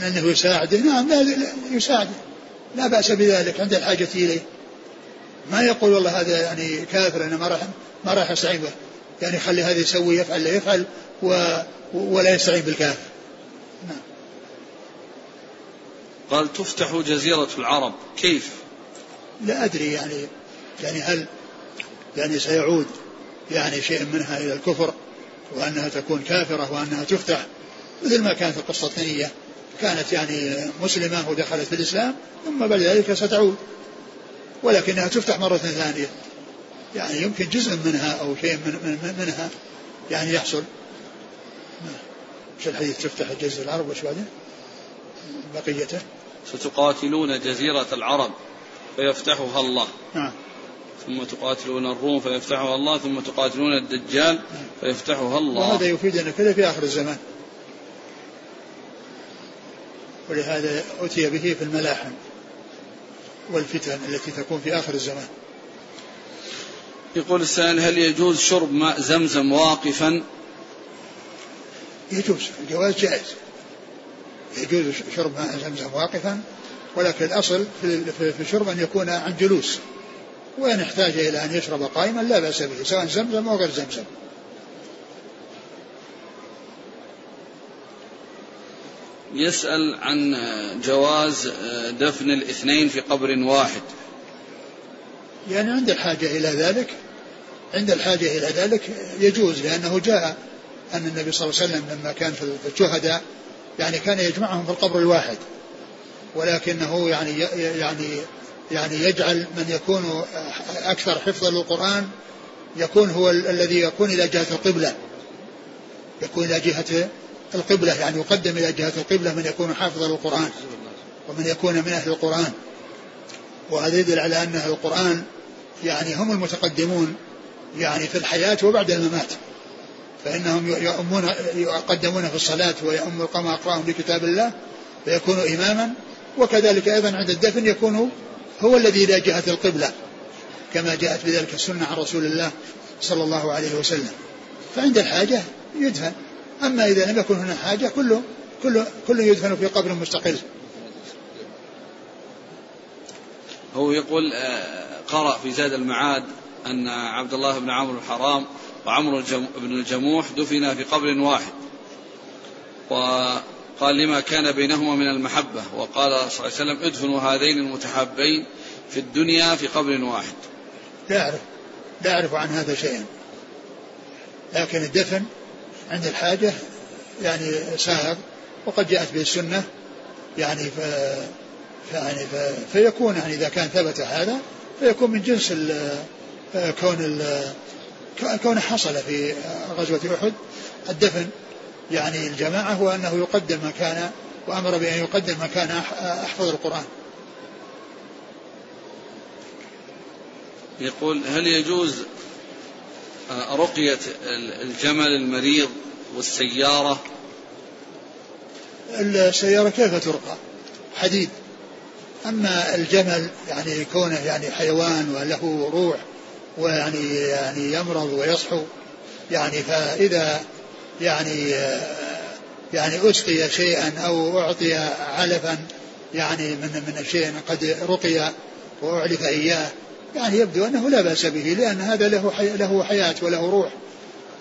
أنه يساعده؟ نعم لا يساعده. لا بأس بذلك عند الحاجة إليه. ما يقول والله هذا يعني كافر أنا ما راح ما راح أستعين به يعني خلي هذا يسوي يفعل لا يفعل و ولا يستعين بالكافر. نعم. قال تفتح جزيرة العرب. كيف؟ لا أدري يعني يعني هل يعني سيعود يعني شيء منها إلى الكفر؟ وأنها تكون كافرة وأنها تفتح مثل ما كانت القسطنطينية كانت يعني مسلمة ودخلت في الإسلام ثم بعد ذلك ستعود. ولكنها تفتح مرة ثانية. يعني يمكن جزء منها أو شيء من من منها يعني يحصل. مش الحديث؟ تفتح جزيرة العرب وش بعدين بقيته. ستقاتلون جزيرة العرب فيفتحها الله. نعم. ثم تقاتلون الروم فيفتحها الله ثم تقاتلون الدجال فيفتحها الله. وهذا يفيد أن كذا في آخر الزمان. ولهذا أتي به في الملاحم والفتن التي تكون في آخر الزمان. يقول السائل هل يجوز شرب ماء زمزم واقفا؟ يجوز الجواز جائز. يجوز شرب ماء زمزم واقفا ولكن الأصل في الشرب أن يكون عن جلوس. وإن احتاج إلى أن يشرب قائما لا بأس به سواء زمزم أو غير زمزم. يسأل عن جواز دفن الاثنين في قبر واحد. يعني عند الحاجة إلى ذلك عند الحاجة إلى ذلك يجوز لأنه جاء أن النبي صلى الله عليه وسلم لما كان في الشهداء يعني كان يجمعهم في القبر الواحد. ولكنه يعني يعني يعني يجعل من يكون أكثر حفظا للقرآن يكون هو الذي يكون إلى جهة القبلة. يكون إلى جهة القبلة يعني يقدم إلى جهة القبلة من يكون حافظا للقرآن ومن يكون من أهل القرآن. وهذا يدل على أن أهل القرآن يعني هم المتقدمون يعني في الحياة وبعد الممات. فإنهم يؤمون يقدمون في الصلاة ويؤم القوم أقراهم بكتاب الله فيكون إماما وكذلك أيضا عند الدفن يكون هو الذي إلى جهة القبلة كما جاءت بذلك السنة عن رسول الله صلى الله عليه وسلم. فعند الحاجة يدفن. أما إذا لم يكن هناك حاجة كله كله كله يدفن في قبر مستقل. هو يقول آه، قرأ في زاد المعاد أن عبد الله بن عمرو الحرام وعمرو بن الجموح دفنا في قبر واحد. وقال لما كان بينهما من المحبة؟ وقال صلى الله عليه وسلم ادفنوا هذين المتحابين في الدنيا في قبر واحد. لا أعرف لا أعرف عن هذا شيئا. لكن الدفن عند الحاجة يعني سائغ وقد جاءت به السنة يعني ف يعني ف... فيكون يعني إذا كان ثبت هذا فيكون من جنس ال... كون ال... كون حصل في غزوة أحد الدفن. يعني الجماعة هو أنه يقدم ما كان وأمر بأن يقدم ما كان أحفظ القرآن. يقول هل يجوز آه، رقية الجمل المريض والسيارة؟ السيارة كيف ترقى؟ حديد. أما الجمل يعني كونه يعني حيوان وله روح ويعني يعني يمرض ويصحو يعني فإذا يعني يعني أسقي شيئا أو أعطي علفا يعني من من شيء قد رقي وأعلف إياه. يعني يبدو أنه لا بأس به لأن هذا له حي له حياة وله روح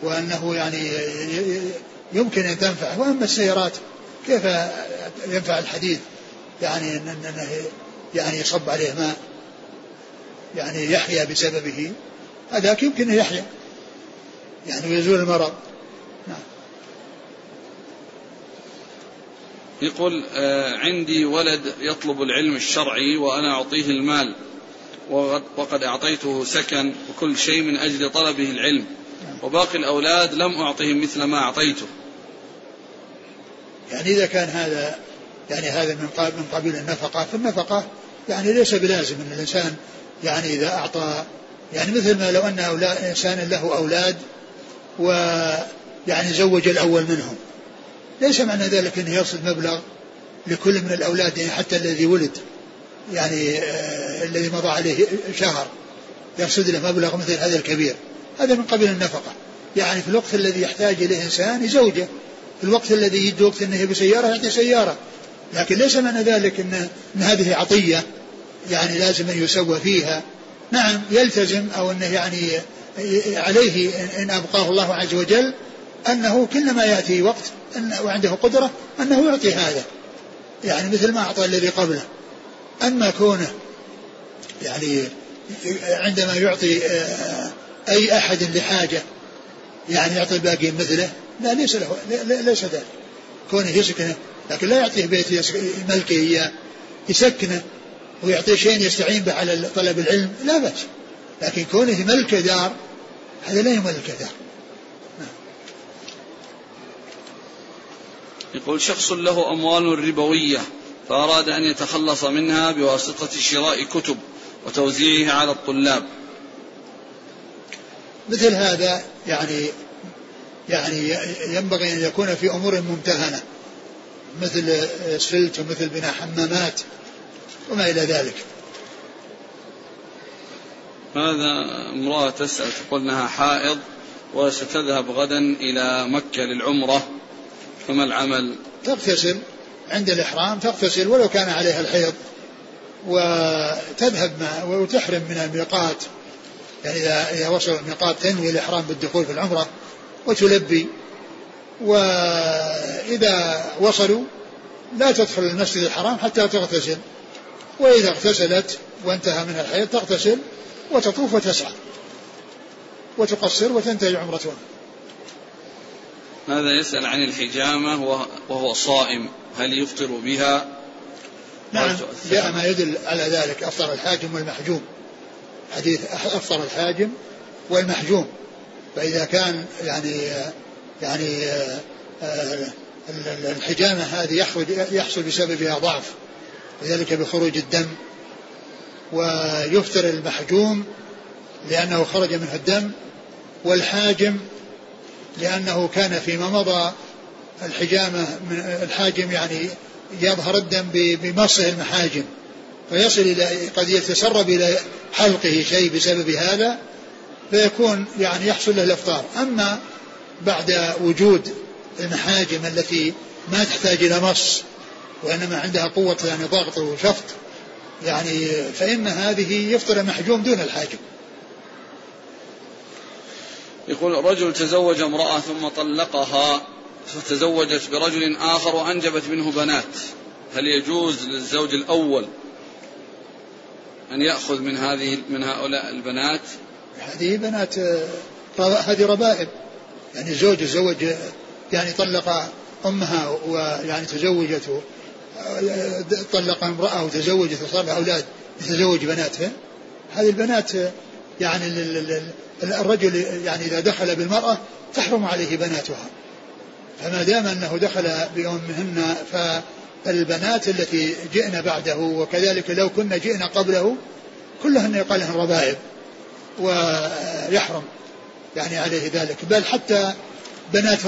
وأنه يعني يمكن أن تنفع. وأما السيارات كيف ينفع الحديد؟ يعني أنه يعني يصب عليه ماء يعني يحيا بسببه هذاك يمكن أن يحيا يعني ويزول المرض. يقول آه عندي ولد يطلب العلم الشرعي وأنا أعطيه المال وقد أعطيته سكن وكل شيء من أجل طلبه العلم وباقي الأولاد لم أعطهم مثل ما أعطيته. يعني إذا كان هذا يعني هذا من من قبيل النفقة فالنفقة يعني ليس بلازم أن الإنسان يعني إذا أعطى يعني مثل ما لو أن إنسان له أولاد ويعني زوج الأول منهم. ليس معنى ذلك أنه يرصد مبلغ لكل من الأولاد يعني حتى الذي ولد يعني آه الذي مضى عليه شهر يرصد له مبلغ مثل هذا الكبير. هذا من قبيل النفقة. يعني في الوقت الذي يحتاج إليه إنسان يزوجه. في الوقت الذي يجي وقت أنه بسيارة يعطي سيارة. لكن ليس معنى ذلك أن, إن هذه عطية يعني لازم أن يسوى فيها. نعم يلتزم أو أنه يعني عليه إن أبقاه الله عز وجل. أنه كلما يأتي وقت وعنده قدرة أنه يعطي هذا. يعني مثل ما أعطى الذي قبله. أما كونه يعني عندما يعطي آه، أي أحد لحاجة يعني يعطي الباقي مثله لا ليس له ليس ذلك. كونه يسكنه لكن لا يعطيه بيت ملكه إياه يسكنه ويعطيه شيء يستعين به على طلب العلم لا بأس. لكن كونه ملك دار هذا لا يملك دار. يقول شخص له أموال ربوية فأراد أن يتخلص منها بواسطة شراء كتب وتوزيعها على الطلاب. مثل هذا يعني يعني ينبغي أن يكون في أمور ممتهنة مثل السلت ومثل بناء حمامات وما إلى ذلك. هذا امرأة تسأل تقول أنها حائض وستذهب غدا إلى مكة للعمرة. فما العمل؟ تغتسل عند الإحرام تغتسل ولو كان عليها الحيض وتذهب مع وتحرم من الميقات. يعني إذا إذا وصل الميقات تنوي الإحرام بالدخول في العمرة وتلبي. وإذا وصلوا لا تدخل المسجد الحرام حتى تغتسل. وإذا اغتسلت وانتهى من الحيض تغتسل وتطوف وتسعى وتقصر وتنتهي عمرتها. هذا يسأل عن الحجامة وهو صائم. هل يفطر بها؟ نعم جاء ما يدل على ذلك. أفطر الحاجم والمحجوم. حديث أفطر الحاجم والمحجوم. فإذا كان يعني يعني الحجامة هذه يحصل بسببها ضعف وذلك بخروج الدم. ويفطر المحجوم لأنه خرج منه الدم والحاجم لأنه كان فيما مضى الحجامة من الحاجم يعني يظهر الدم بمصه المحاجم فيصل إلى قد يتسرب إلى حلقه شيء بسبب هذا فيكون يعني يحصل له الإفطار. أما بعد وجود المحاجم التي ما تحتاج إلى مص وإنما عندها قوة يعني ضغط وشفط يعني فإن هذه يفطر المحجوم دون الحاجم. يقول رجل تزوج امرأة ثم طلقها فتزوجت برجل آخر وأنجبت منه بنات. هل يجوز للزوج الأول أن يأخذ من هذه من هؤلاء البنات؟ هذه بنات هذه ربائب. يعني زوج تزوج يعني طلق أمها ويعني تزوجته طلق امرأة وتزوجت وصار لها أولاد يتزوج بناتها هذه البنات يعني الرجل يعني إذا دخل بالمرأة تحرم عليه بناتها. فما دام أنه دخل بأمهن فالبنات التي جئن بعده وكذلك لو كنا جئنا قبله كلهن يقال لهن ربائب ويحرم يعني عليه ذلك. بل حتى بنات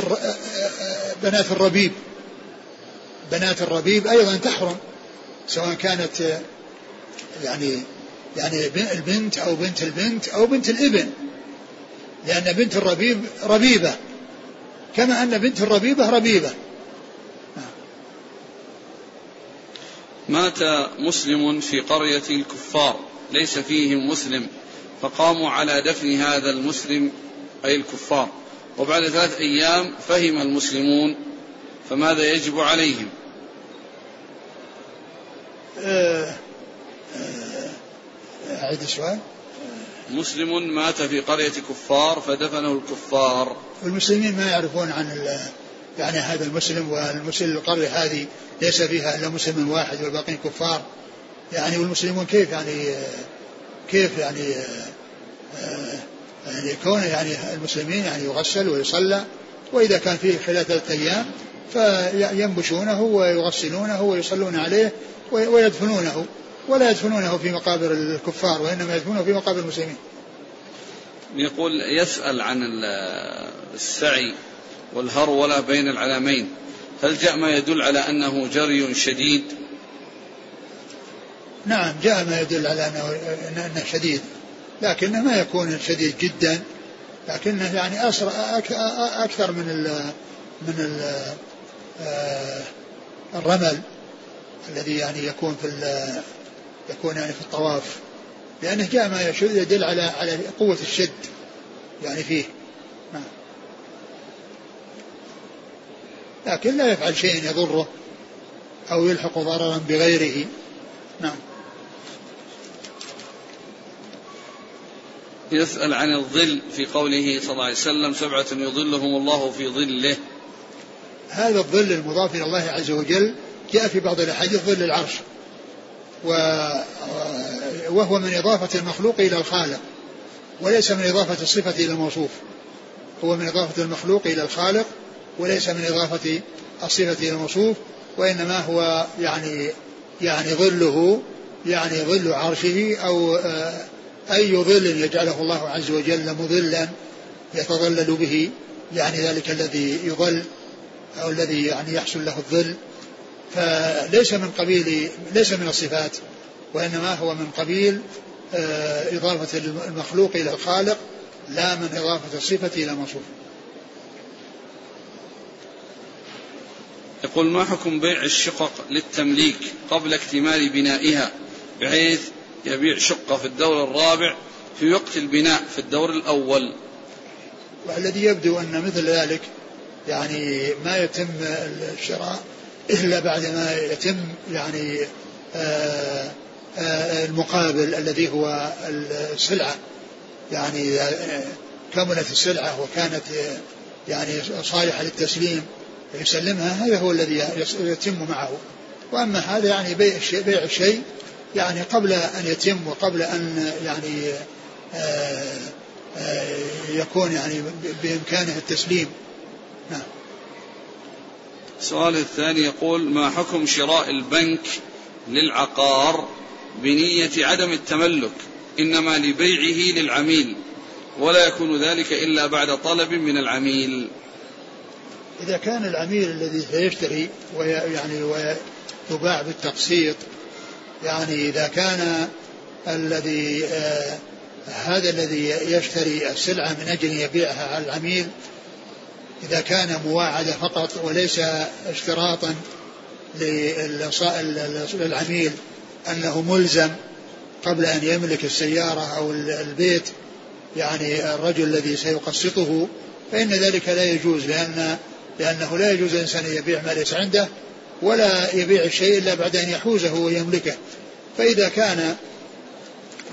بنات الربيب. بنات الربيب أيضا تحرم سواء كانت يعني يعني البنت أو بنت البنت أو بنت الإبن. لأن بنت الربيب ربيبة. كما أن بنت الربيبة ربيبة. مات مسلم في قرية الكفار. ليس فيهم مسلم. فقاموا على دفن هذا المسلم أي الكفار. وبعد ثلاث أيام فهم المسلمون. فماذا يجب عليهم؟ أه أه أعيد السؤال. مسلم مات في قرية كفار فدفنه الكفار. المسلمين ما يعرفون عن يعني هذا المسلم والمسلم القرية هذه ليس فيها إلا مسلم واحد والباقين كفار. يعني والمسلمون كيف يعني كيف يعني يعني كون يعني المسلمين يعني يغسل ويصلى وإذا كان فيه خلال ثلاثة أيام فينبشونه ويغسلونه ويصلون عليه ويدفنونه. ولا يدفنونه في مقابر الكفار وإنما يدفنونه في مقابر المسلمين. يقول يسأل عن السعي والهرولة بين العلامين هل جاء ما يدل على أنه جري شديد؟ نعم جاء ما يدل على أنه شديد. لكنه ما يكون شديد جدا. لكنه يعني أسرع أكثر من ال من ال آه، الرمل الذي يعني يكون في يكون يعني في الطواف لأنه جاء ما يدل على على قوة الشد يعني فيه. نعم. لكن لا يفعل شيء يضره أو يلحق ضررا بغيره. نعم. يسأل عن الظل في قوله صلى الله عليه وسلم سبعة يظلهم الله في ظله. هذا الظل المضاف إلى الله عز وجل جاء في بعض الأحاديث ظل العرش. وهو من إضافة المخلوق إلى الخالق وليس من إضافة الصفة إلى الموصوف. هو من إضافة المخلوق إلى الخالق وليس من إضافة الصفة إلى الموصوف وإنما هو يعني يعني ظله يعني ظل عرشه أو أي ظل يجعله الله عز وجل مظلا يتظلل به يعني ذلك الذي يظل أو الذي يعني يحصل له الظل. فليس من قبيل ليس من الصفات وإنما هو من قبيل آه، إضافة المخلوق إلى الخالق لا من إضافة الصفة إلى الموصوف. يقول ما حكم بيع الشقق للتمليك قبل اكتمال بنائها بحيث يبيع شقة في الدور الرابع في وقت البناء في الدور الأول؟ والذي يبدو أن مثل ذلك يعني ما يتم الشراء إلا بعد ما يتم يعني آه، آه، المقابل الذي هو السلعة. يعني كملت السلعة وكانت يعني صالحة للتسليم يسلمها هذا هو الذي يتم معه. وأما هذا يعني بيع الشيء, بيع الشيء يعني قبل أن يتم وقبل أن يعني آه، يكون يعني بإمكانه التسليم. نعم. السؤال الثاني يقول ما حكم شراء البنك للعقار بنية عدم التملك إنما لبيعه للعميل ولا يكون ذلك إلا بعد طلب من العميل؟ إذا كان العميل الذي سيشتري ويعني ويباع بالتقسيط يعني إذا كان الذي آه هذا الذي يشتري السلعة من أجل يبيعها على العميل إذا كان مواعدة فقط وليس اشتراطا للعميل أنه ملزم قبل أن يملك السيارة أو البيت يعني الرجل الذي سيقسطه فإن ذلك لا يجوز لأن لأنه لا يجوز الإنسان يبيع ما ليس عنده ولا يبيع الشيء إلا بعد أن يحوزه ويملكه. فإذا كان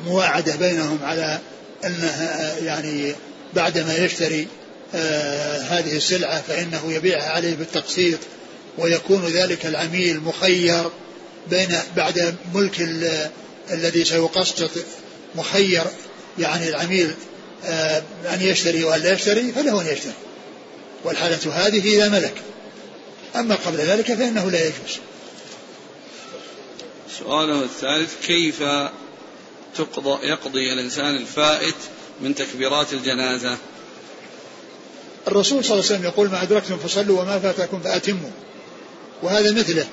مواعدة بينهم على أنه يعني بعدما يشتري هذه السلعة فإنه يبيعها عليه بالتقسيط ويكون ذلك العميل مخير بين بعد ملك الذي سيقسط مخير يعني العميل آه أن يشتري وأن لا يشتري فله أن يشتري. والحالة هذه إذا ملك. أما قبل ذلك فإنه لا يجوز. سؤاله الثالث كيف تقضى يقضي الإنسان الفائت من تكبيرات الجنازة؟ الرسول صلى الله عليه وسلم يقول ما أدركتم فصلوا وما فاتكم فأتموا. وهذا مثله.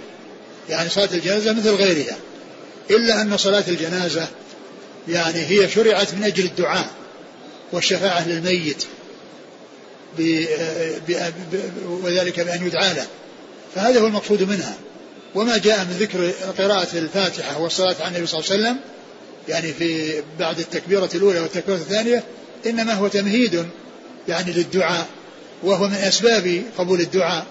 يعني صلاة الجنازة مثل غيرها. إلا أن صلاة الجنازة يعني هي شرعت من أجل الدعاء والشفاعة للميت وذلك بأن يدعى له. فهذا هو المقصود منها. وما جاء من ذكر قراءة الفاتحة والصلاة على النبي صلى الله عليه وسلم يعني في بعد التكبيرة الأولى والتكبيرة الثانية إنما هو تمهيد يعني للدعاء. وهو من أسباب قبول الدعاء.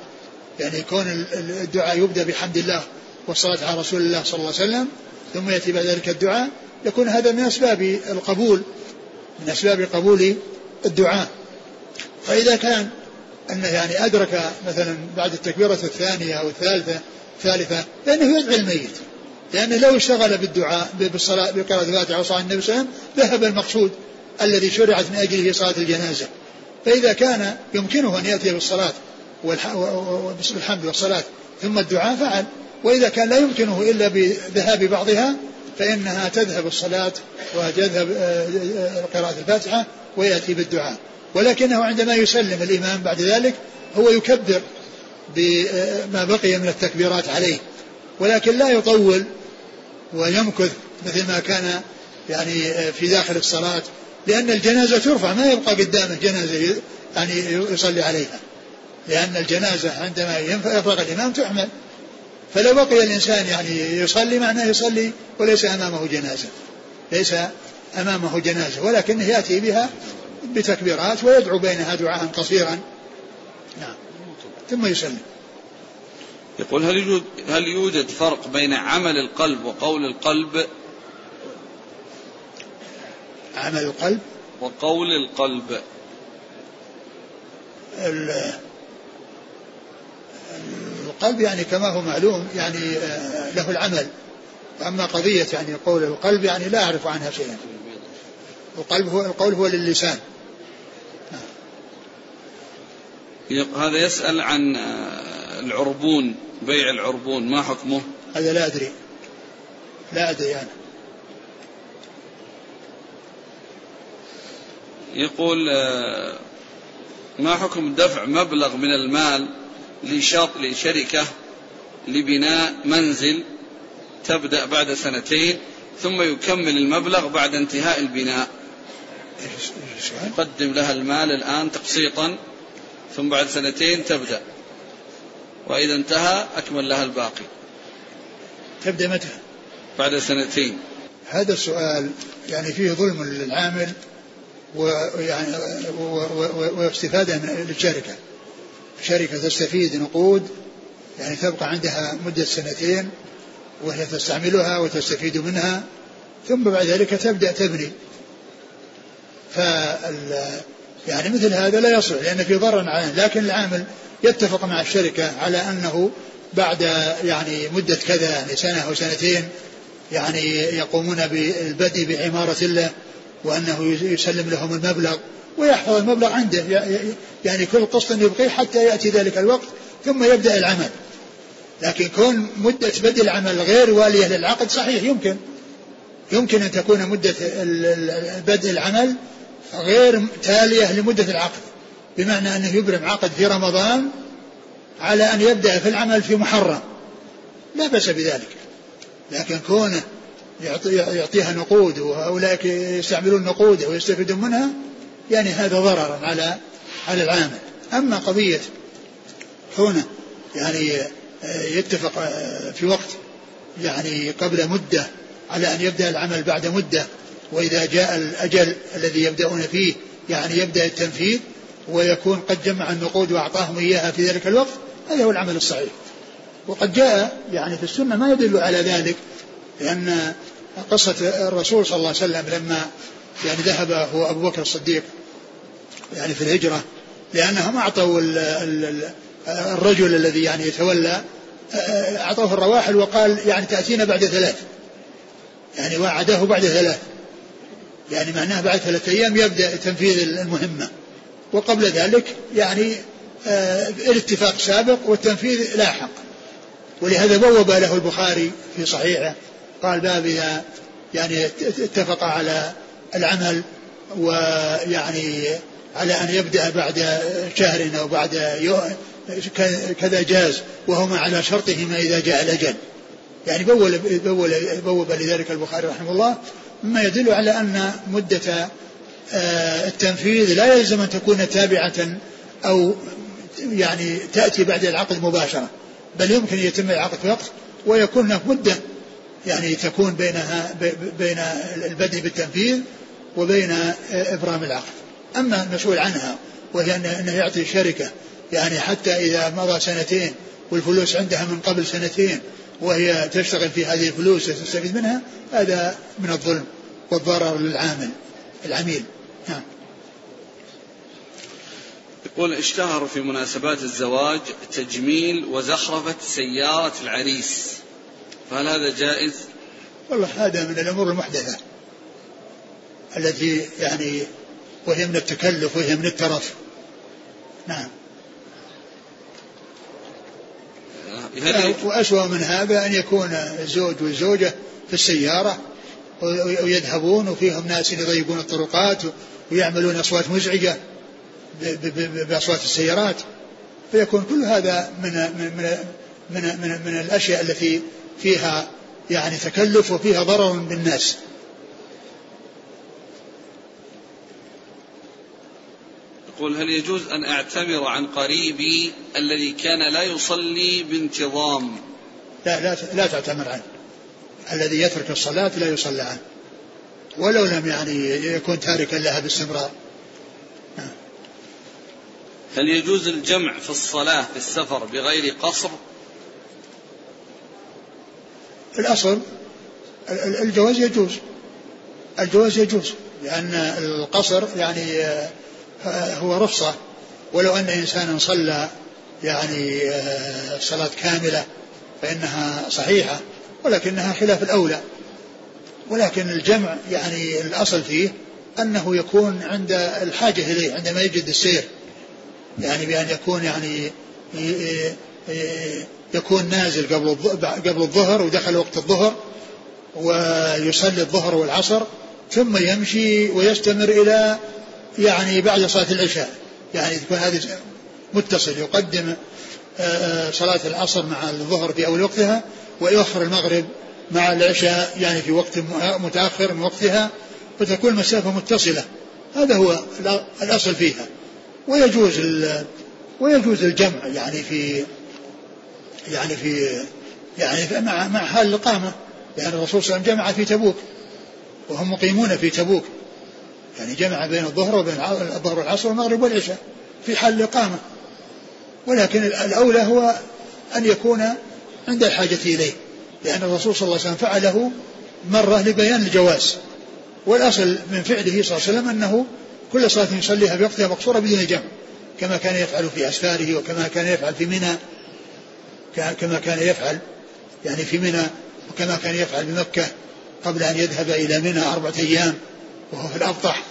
يعني كون الدعاء يبدأ بحمد الله والصلاة على رسول الله صلى الله عليه وسلم ثم يأتي بعد ذلك الدعاء يكون هذا من أسباب القبول من أسباب قبول الدعاء. فإذا كان أنه يعني أدرك مثلا بعد التكبيرة الثانية أو الثالثة الثالثة فإنه يدعي الميت. لأنه لو اشتغل بالدعاء بالصلاة بقراءة الفاتحة وصلاة النبي صلى الله عليه وسلم ذهب المقصود الذي شرعت من أجله صلاة الجنازة. فإذا كان يمكنه أن يأتي بالصلاة بالحمد والصلاة ثم الدعاء فعل. وإذا كان لا يمكنه إلا بذهاب بعضها فإنها تذهب الصلاة وتذهب آه، آه، قراءة الفاتحة ويأتي بالدعاء. ولكنه عندما يسلم الإمام بعد ذلك هو يكبر بما بقي من التكبيرات عليه. ولكن لا يطول ويمكث مثل ما كان يعني في داخل الصلاة. لأن الجنازة ترفع ما يبقى قدامه جنازة يعني يصلي عليها. لأن الجنازة عندما يفرغ الإمام تحمل. فلو بقي الإنسان يعني يصلي معناه يصلي وليس أمامه جنازة. ليس أمامه جنازة ولكنه يأتي بها بتكبيرات ويدعو بينها دعاء قصيرا. نعم. ثم يسلم يقول هل يوجد, هل يوجد فرق بين عمل القلب وقول القلب؟ عمل القلب؟ وقول القلب. القلب يعني كما هو معلوم يعني آه، له العمل. أما قضية يعني قول القلب يعني لا أعرف عنها شيئا. القلب هو القول هو للسان هذا يسأل عن العربون بيع العربون ما حكمه؟ هذا لا أدري. لا أدري أنا. يقول ما حكم دفع مبلغ من المال لشركة لبناء منزل تبدأ بعد سنتين ثم يكمل المبلغ بعد انتهاء البناء؟ يقدم لها المال الآن تقسيطا ثم بعد سنتين تبدأ. وإذا انتهى أكمل لها الباقي. تبدأ متى؟ بعد سنتين. هذا السؤال يعني فيه ظلم للعامل ويعني واستفادة من الشركة. شركة تستفيد نقود يعني تبقى عندها مدة سنتين وهي تستعملها وتستفيد منها ثم بعد ذلك تبدأ تبني. فال يعني مثل هذا لا يصلح لأن في ضرر عليه لكن العامل يتفق مع الشركة على أنه بعد يعني مدة كذا يعني سنة أو سنتين يعني يقومون بالبدء بعمارة له وأنه يسلم لهم المبلغ ويحفظ المبلغ عنده. يعني كل قسط يبقيه حتى يأتي ذلك الوقت ثم يبدأ العمل. لكن كون مدة بدء العمل غير والية للعقد صحيح يمكن. يمكن أن تكون مدة بدء العمل غير تالية لمدة العقد. بمعنى أنه يبرم عقد في رمضان على أن يبدأ في العمل في محرم. لا بأس بذلك. لكن كونه يعطيها نقود وأولئك يستعملون نقوده ويستفيدون منها يعني هذا ضرر على على العامل. أما قضية كونه يعني يتفق في وقت يعني قبل مدة على أن يبدأ العمل بعد مدة وإذا جاء الأجل الذي يبدأون فيه يعني يبدأ التنفيذ ويكون قد جمع النقود وأعطاهم إياها في ذلك الوقت هذا هو العمل الصحيح. وقد جاء يعني في السنة ما يدل على ذلك لأن قصة الرسول صلى الله عليه وسلم لما يعني ذهب هو أبو بكر الصديق يعني في الهجرة لأنهم أعطوا الرجل الذي يعني يتولى أعطوه الرواحل وقال يعني تأتينا بعد ثلاث يعني وعده بعد ثلاث يعني معناه بعد ثلاثة أيام يبدأ تنفيذ المهمة. وقبل ذلك يعني آه الاتفاق سابق والتنفيذ لاحق. ولهذا بوب له البخاري في صحيحه قال باب إذا يعني اتفق على العمل ويعني على أن يبدأ بعد شهر أو بعد كذا جاز وهما على شرطهما إذا جاء الأجل. يعني بول بول بوب لذلك البخاري رحمه الله مما يدل على أن مدة آه، التنفيذ لا يلزم أن تكون تابعة أو يعني تأتي بعد العقد مباشرة بل يمكن يتم العقد في وقت ويكون هناك مدة يعني تكون بينها بين البدء بالتنفيذ وبين إبرام العقد. أما المسؤول عنها وهي أنه يعطي الشركة يعني حتى إذا مضى سنتين والفلوس عندها من قبل سنتين وهي تشتغل في هذه الفلوس وتستفيد منها هذا من الظلم والضرر للعامل العميل. نعم. يقول اشتهر في مناسبات الزواج تجميل وزخرفة سيارة العريس. فهل هذا جائز؟ والله هذا من الأمور المحدثة التي يعني وهي من التكلف وهي من الترف. نعم. وأسوأ من هذا أن يكون الزوج والزوجة في السيارة ويذهبون وفيهم ناس يضيقون الطرقات ويعملون أصوات مزعجة بأصوات السيارات. فيكون كل هذا من من من من, من, من الأشياء التي فيها يعني تكلف وفيها ضرر بالناس. يقول هل يجوز أن أعتمر عن قريبي الذي كان لا يصلي بانتظام؟ لا لا, لا تعتمر عنه. الذي يترك الصلاة لا يصلى عنه. ولو لم يعني يكون تاركا لها باستمرار. هل يجوز الجمع في الصلاة في السفر بغير قصر؟ الأصل الجواز يجوز. الجواز يجوز لأن القصر يعني آه، هو رخصة. ولو أن إنسانا صلى يعني آه، صلاة كاملة فإنها صحيحة ولكنها خلاف الأولى. ولكن الجمع يعني الأصل فيه أنه يكون عند الحاجة إليه عندما يجد السير. يعني بأن يكون يعني يكون نازل قبل قبل الظهر ودخل وقت الظهر ويصلي الظهر والعصر ثم يمشي ويستمر إلى يعني بعد صلاة العشاء. يعني تكون هذه متصل يقدم آه، آه، صلاة العصر مع الظهر في أول وقتها ويؤخر المغرب مع العشاء يعني في وقت متأخر من وقتها فتكون المسافة متصلة. هذا هو الأصل فيها. ويجوز ويجوز الجمع يعني في يعني في يعني مع مع حال الإقامة. يعني الرسول صلى الله عليه وسلم جمع في تبوك وهم مقيمون في تبوك. يعني جمع بين الظهر وبين الظهر والعصر والمغرب والعشاء في حال الإقامة. ولكن الأولى هو أن يكون عند الحاجة إليه. لأن الرسول صلى الله عليه وسلم فعله مرة لبيان الجواز. والأصل من فعله صلى الله عليه وسلم أنه كل صلاة يصليها في وقتها مقصورة بدون جمع كما كان يفعل في أسفاره وكما كان يفعل في منى. كما كان يفعل يعني في منى وكما كان يفعل بمكة قبل أن يذهب إلى منى أربعة أيام وهو في الأبطح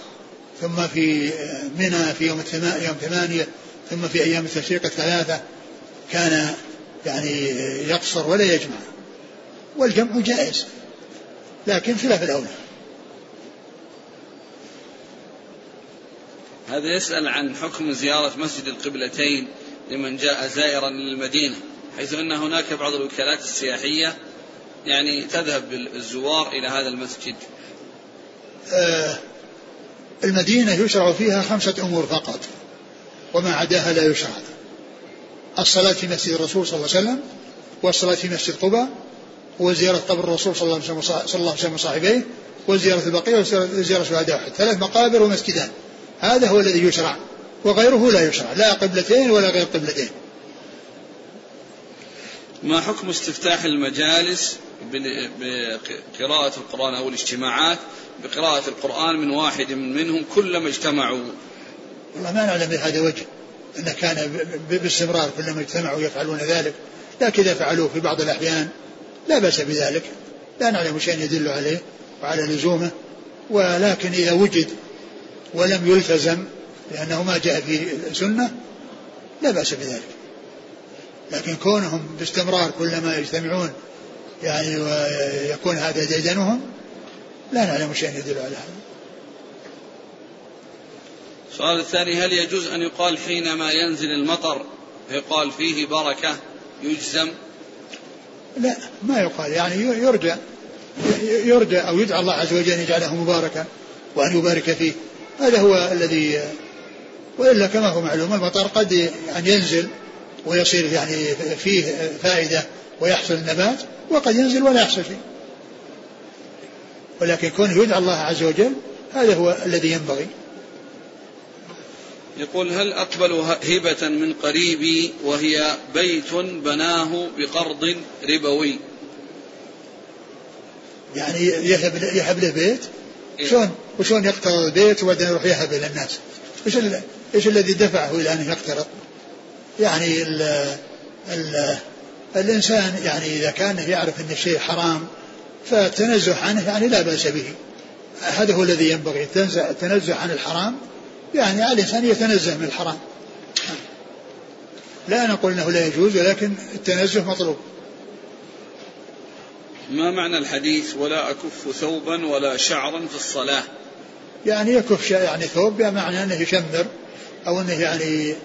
ثم في منى في يوم يوم ثمانية ثم في أيام التشريق الثلاثة كان يعني يقصر ولا يجمع. والجمع جائز لكن خلاف الأولى. هذا يسأل عن حكم زيارة مسجد القبلتين لمن جاء زائرا للمدينة. حيث أن هناك بعض الوكالات السياحية يعني تذهب الزوار إلى هذا المسجد. آه المدينة يشرع فيها خمسة أمور فقط وما عداها لا يشرع. الصلاة في مسجد الرسول صلى الله عليه وسلم والصلاة في مسجد قباء وزيارة قبر الرسول صلى الله عليه وسلم وصاحبيه وزيارة البقيع وزيارة شهداء أحد ثلاث مقابر ومسجدان. هذا هو الذي يشرع وغيره لا يشرع لا قبلتين ولا غير قبلتين. ما حكم استفتاح المجالس بقراءة القرآن أو الاجتماعات؟ بقراءة القرآن من واحد منهم كلما اجتمعوا. والله ما نعلم بهذا وجه أنه كان باستمرار كلما اجتمعوا يفعلون ذلك. لكن إذا فعلوه في بعض الأحيان لا بأس بذلك. لا نعلم شيئا يدل عليه وعلى لزومه. ولكن إذا وجد ولم يلتزم لأنه ما جاء في سنة لا بأس بذلك. لكن كونهم باستمرار كلما يجتمعون يعني ويكون هذا ديدنهم لا نعلم شيئا يدل على هذا. السؤال الثاني هل يجوز أن يقال حينما ينزل المطر يقال فيه بركة يجزم؟ لا ما يقال. يعني يرجى يرجى أو يدعى الله عز وجل أن يجعله مباركا وأن يبارك فيه. هذا هو الذي وإلا كما هو معلوم المطر قد يعني ينزل ويصير يعني فيه فائدة ويحصل النبات وقد ينزل ولا يحصل شيء ولكن كونه يدعى الله عز وجل هذا هو الذي ينبغي. يقول هل أقبل هبة من قريبي وهي بيت بناه بقرض ربوي؟ يعني يهب يهب له بيت؟ إيه. شلون وشلون يقترض البيت وبعدين يروح يهب إلى الناس إيش إيش الذي دفعه إلى أن يقترض؟ يعني ال ال الإنسان يعني إذا كان يعرف أن الشيء حرام فالتنزه عنه يعني لا بأس به. هذا هو الذي ينبغي التنزه عن الحرام. يعني على الإنسان يتنزه من الحرام. لا نقول إنه لا يجوز ولكن التنزه مطلوب. ما معنى الحديث ولا أكف ثوبا ولا شعرا في الصلاة؟ يعني يكف يعني ثوب بمعنى أنه يشمر أو أنه يعني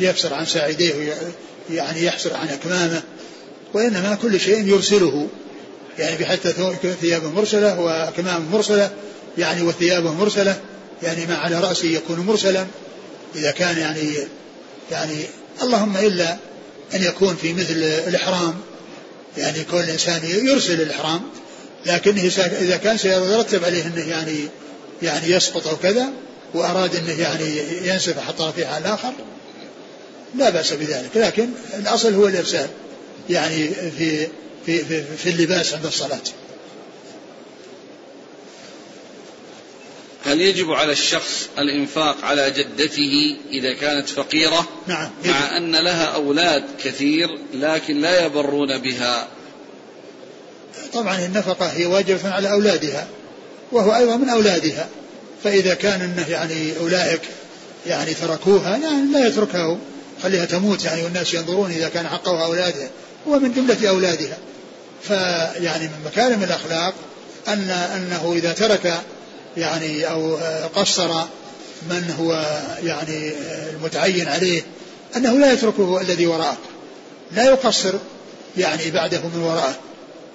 يفسر عن ساعديه يعني يحسر عن أكمامه وإنما كل شيء يرسله يعني بحتى ثيابه مرسلة وأكمامه مرسلة يعني وثيابه مرسلة يعني ما على رأسه يكون مرسلا. إذا كان يعني يعني اللهم إلا أن يكون في مثل الإحرام يعني كل إنسان يرسل الإحرام لكنه إذا كان سيترتب عليه أنه يعني يعني يسقط أو كذا وأراد أنه يعني ينسف حتى رفيع الآخر لا بأس بذلك. لكن الأصل هو الإرسال يعني في في في, في اللباس عند الصلاة. هل يجب على الشخص الإنفاق على جدته إذا كانت فقيرة؟ نعم يجب. مع أن لها أولاد كثير لكن لا يبرون بها. طبعا النفقة هي واجبة على أولادها وهو أيضا من أولادها. فإذا كان أنه يعني أولئك يعني تركوها يعني لا يتركها خليها تموت يعني والناس ينظرون إذا كان حقها أولادها. هو من جملة أولادها. فيعني من مكارم الأخلاق أن أنه إذا ترك يعني أو قصر من هو يعني المتعين عليه أنه لا يتركه الذي وراءه. لا يقصر يعني بعده من وراءه.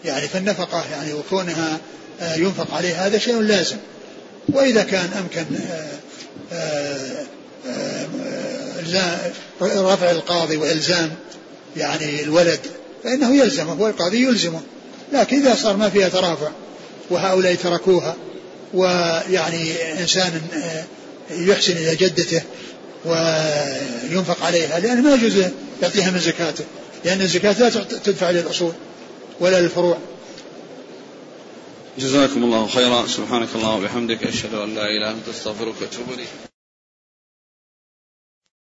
يعني فالنفقة يعني وكونها ينفق عليه هذا شيء لازم. وإذا كان أمكن رفع القاضي وإلزام يعني الولد فإنه يلزمه والقاضي يلزمه. لكن إذا صار ما فيها ترافع وهؤلاء تركوها ويعني إنسان يحسن إلى جدته وينفق عليها لأنه ما يجوز يعطيها من زكاته لأن الزكاة لا تدفع للأصول ولا للفروع. جزاكم الله خيرا. سبحانك اللهم وبحمدك أشهد أن لا إله إلا أنت أستغفرك وأتوب إليك.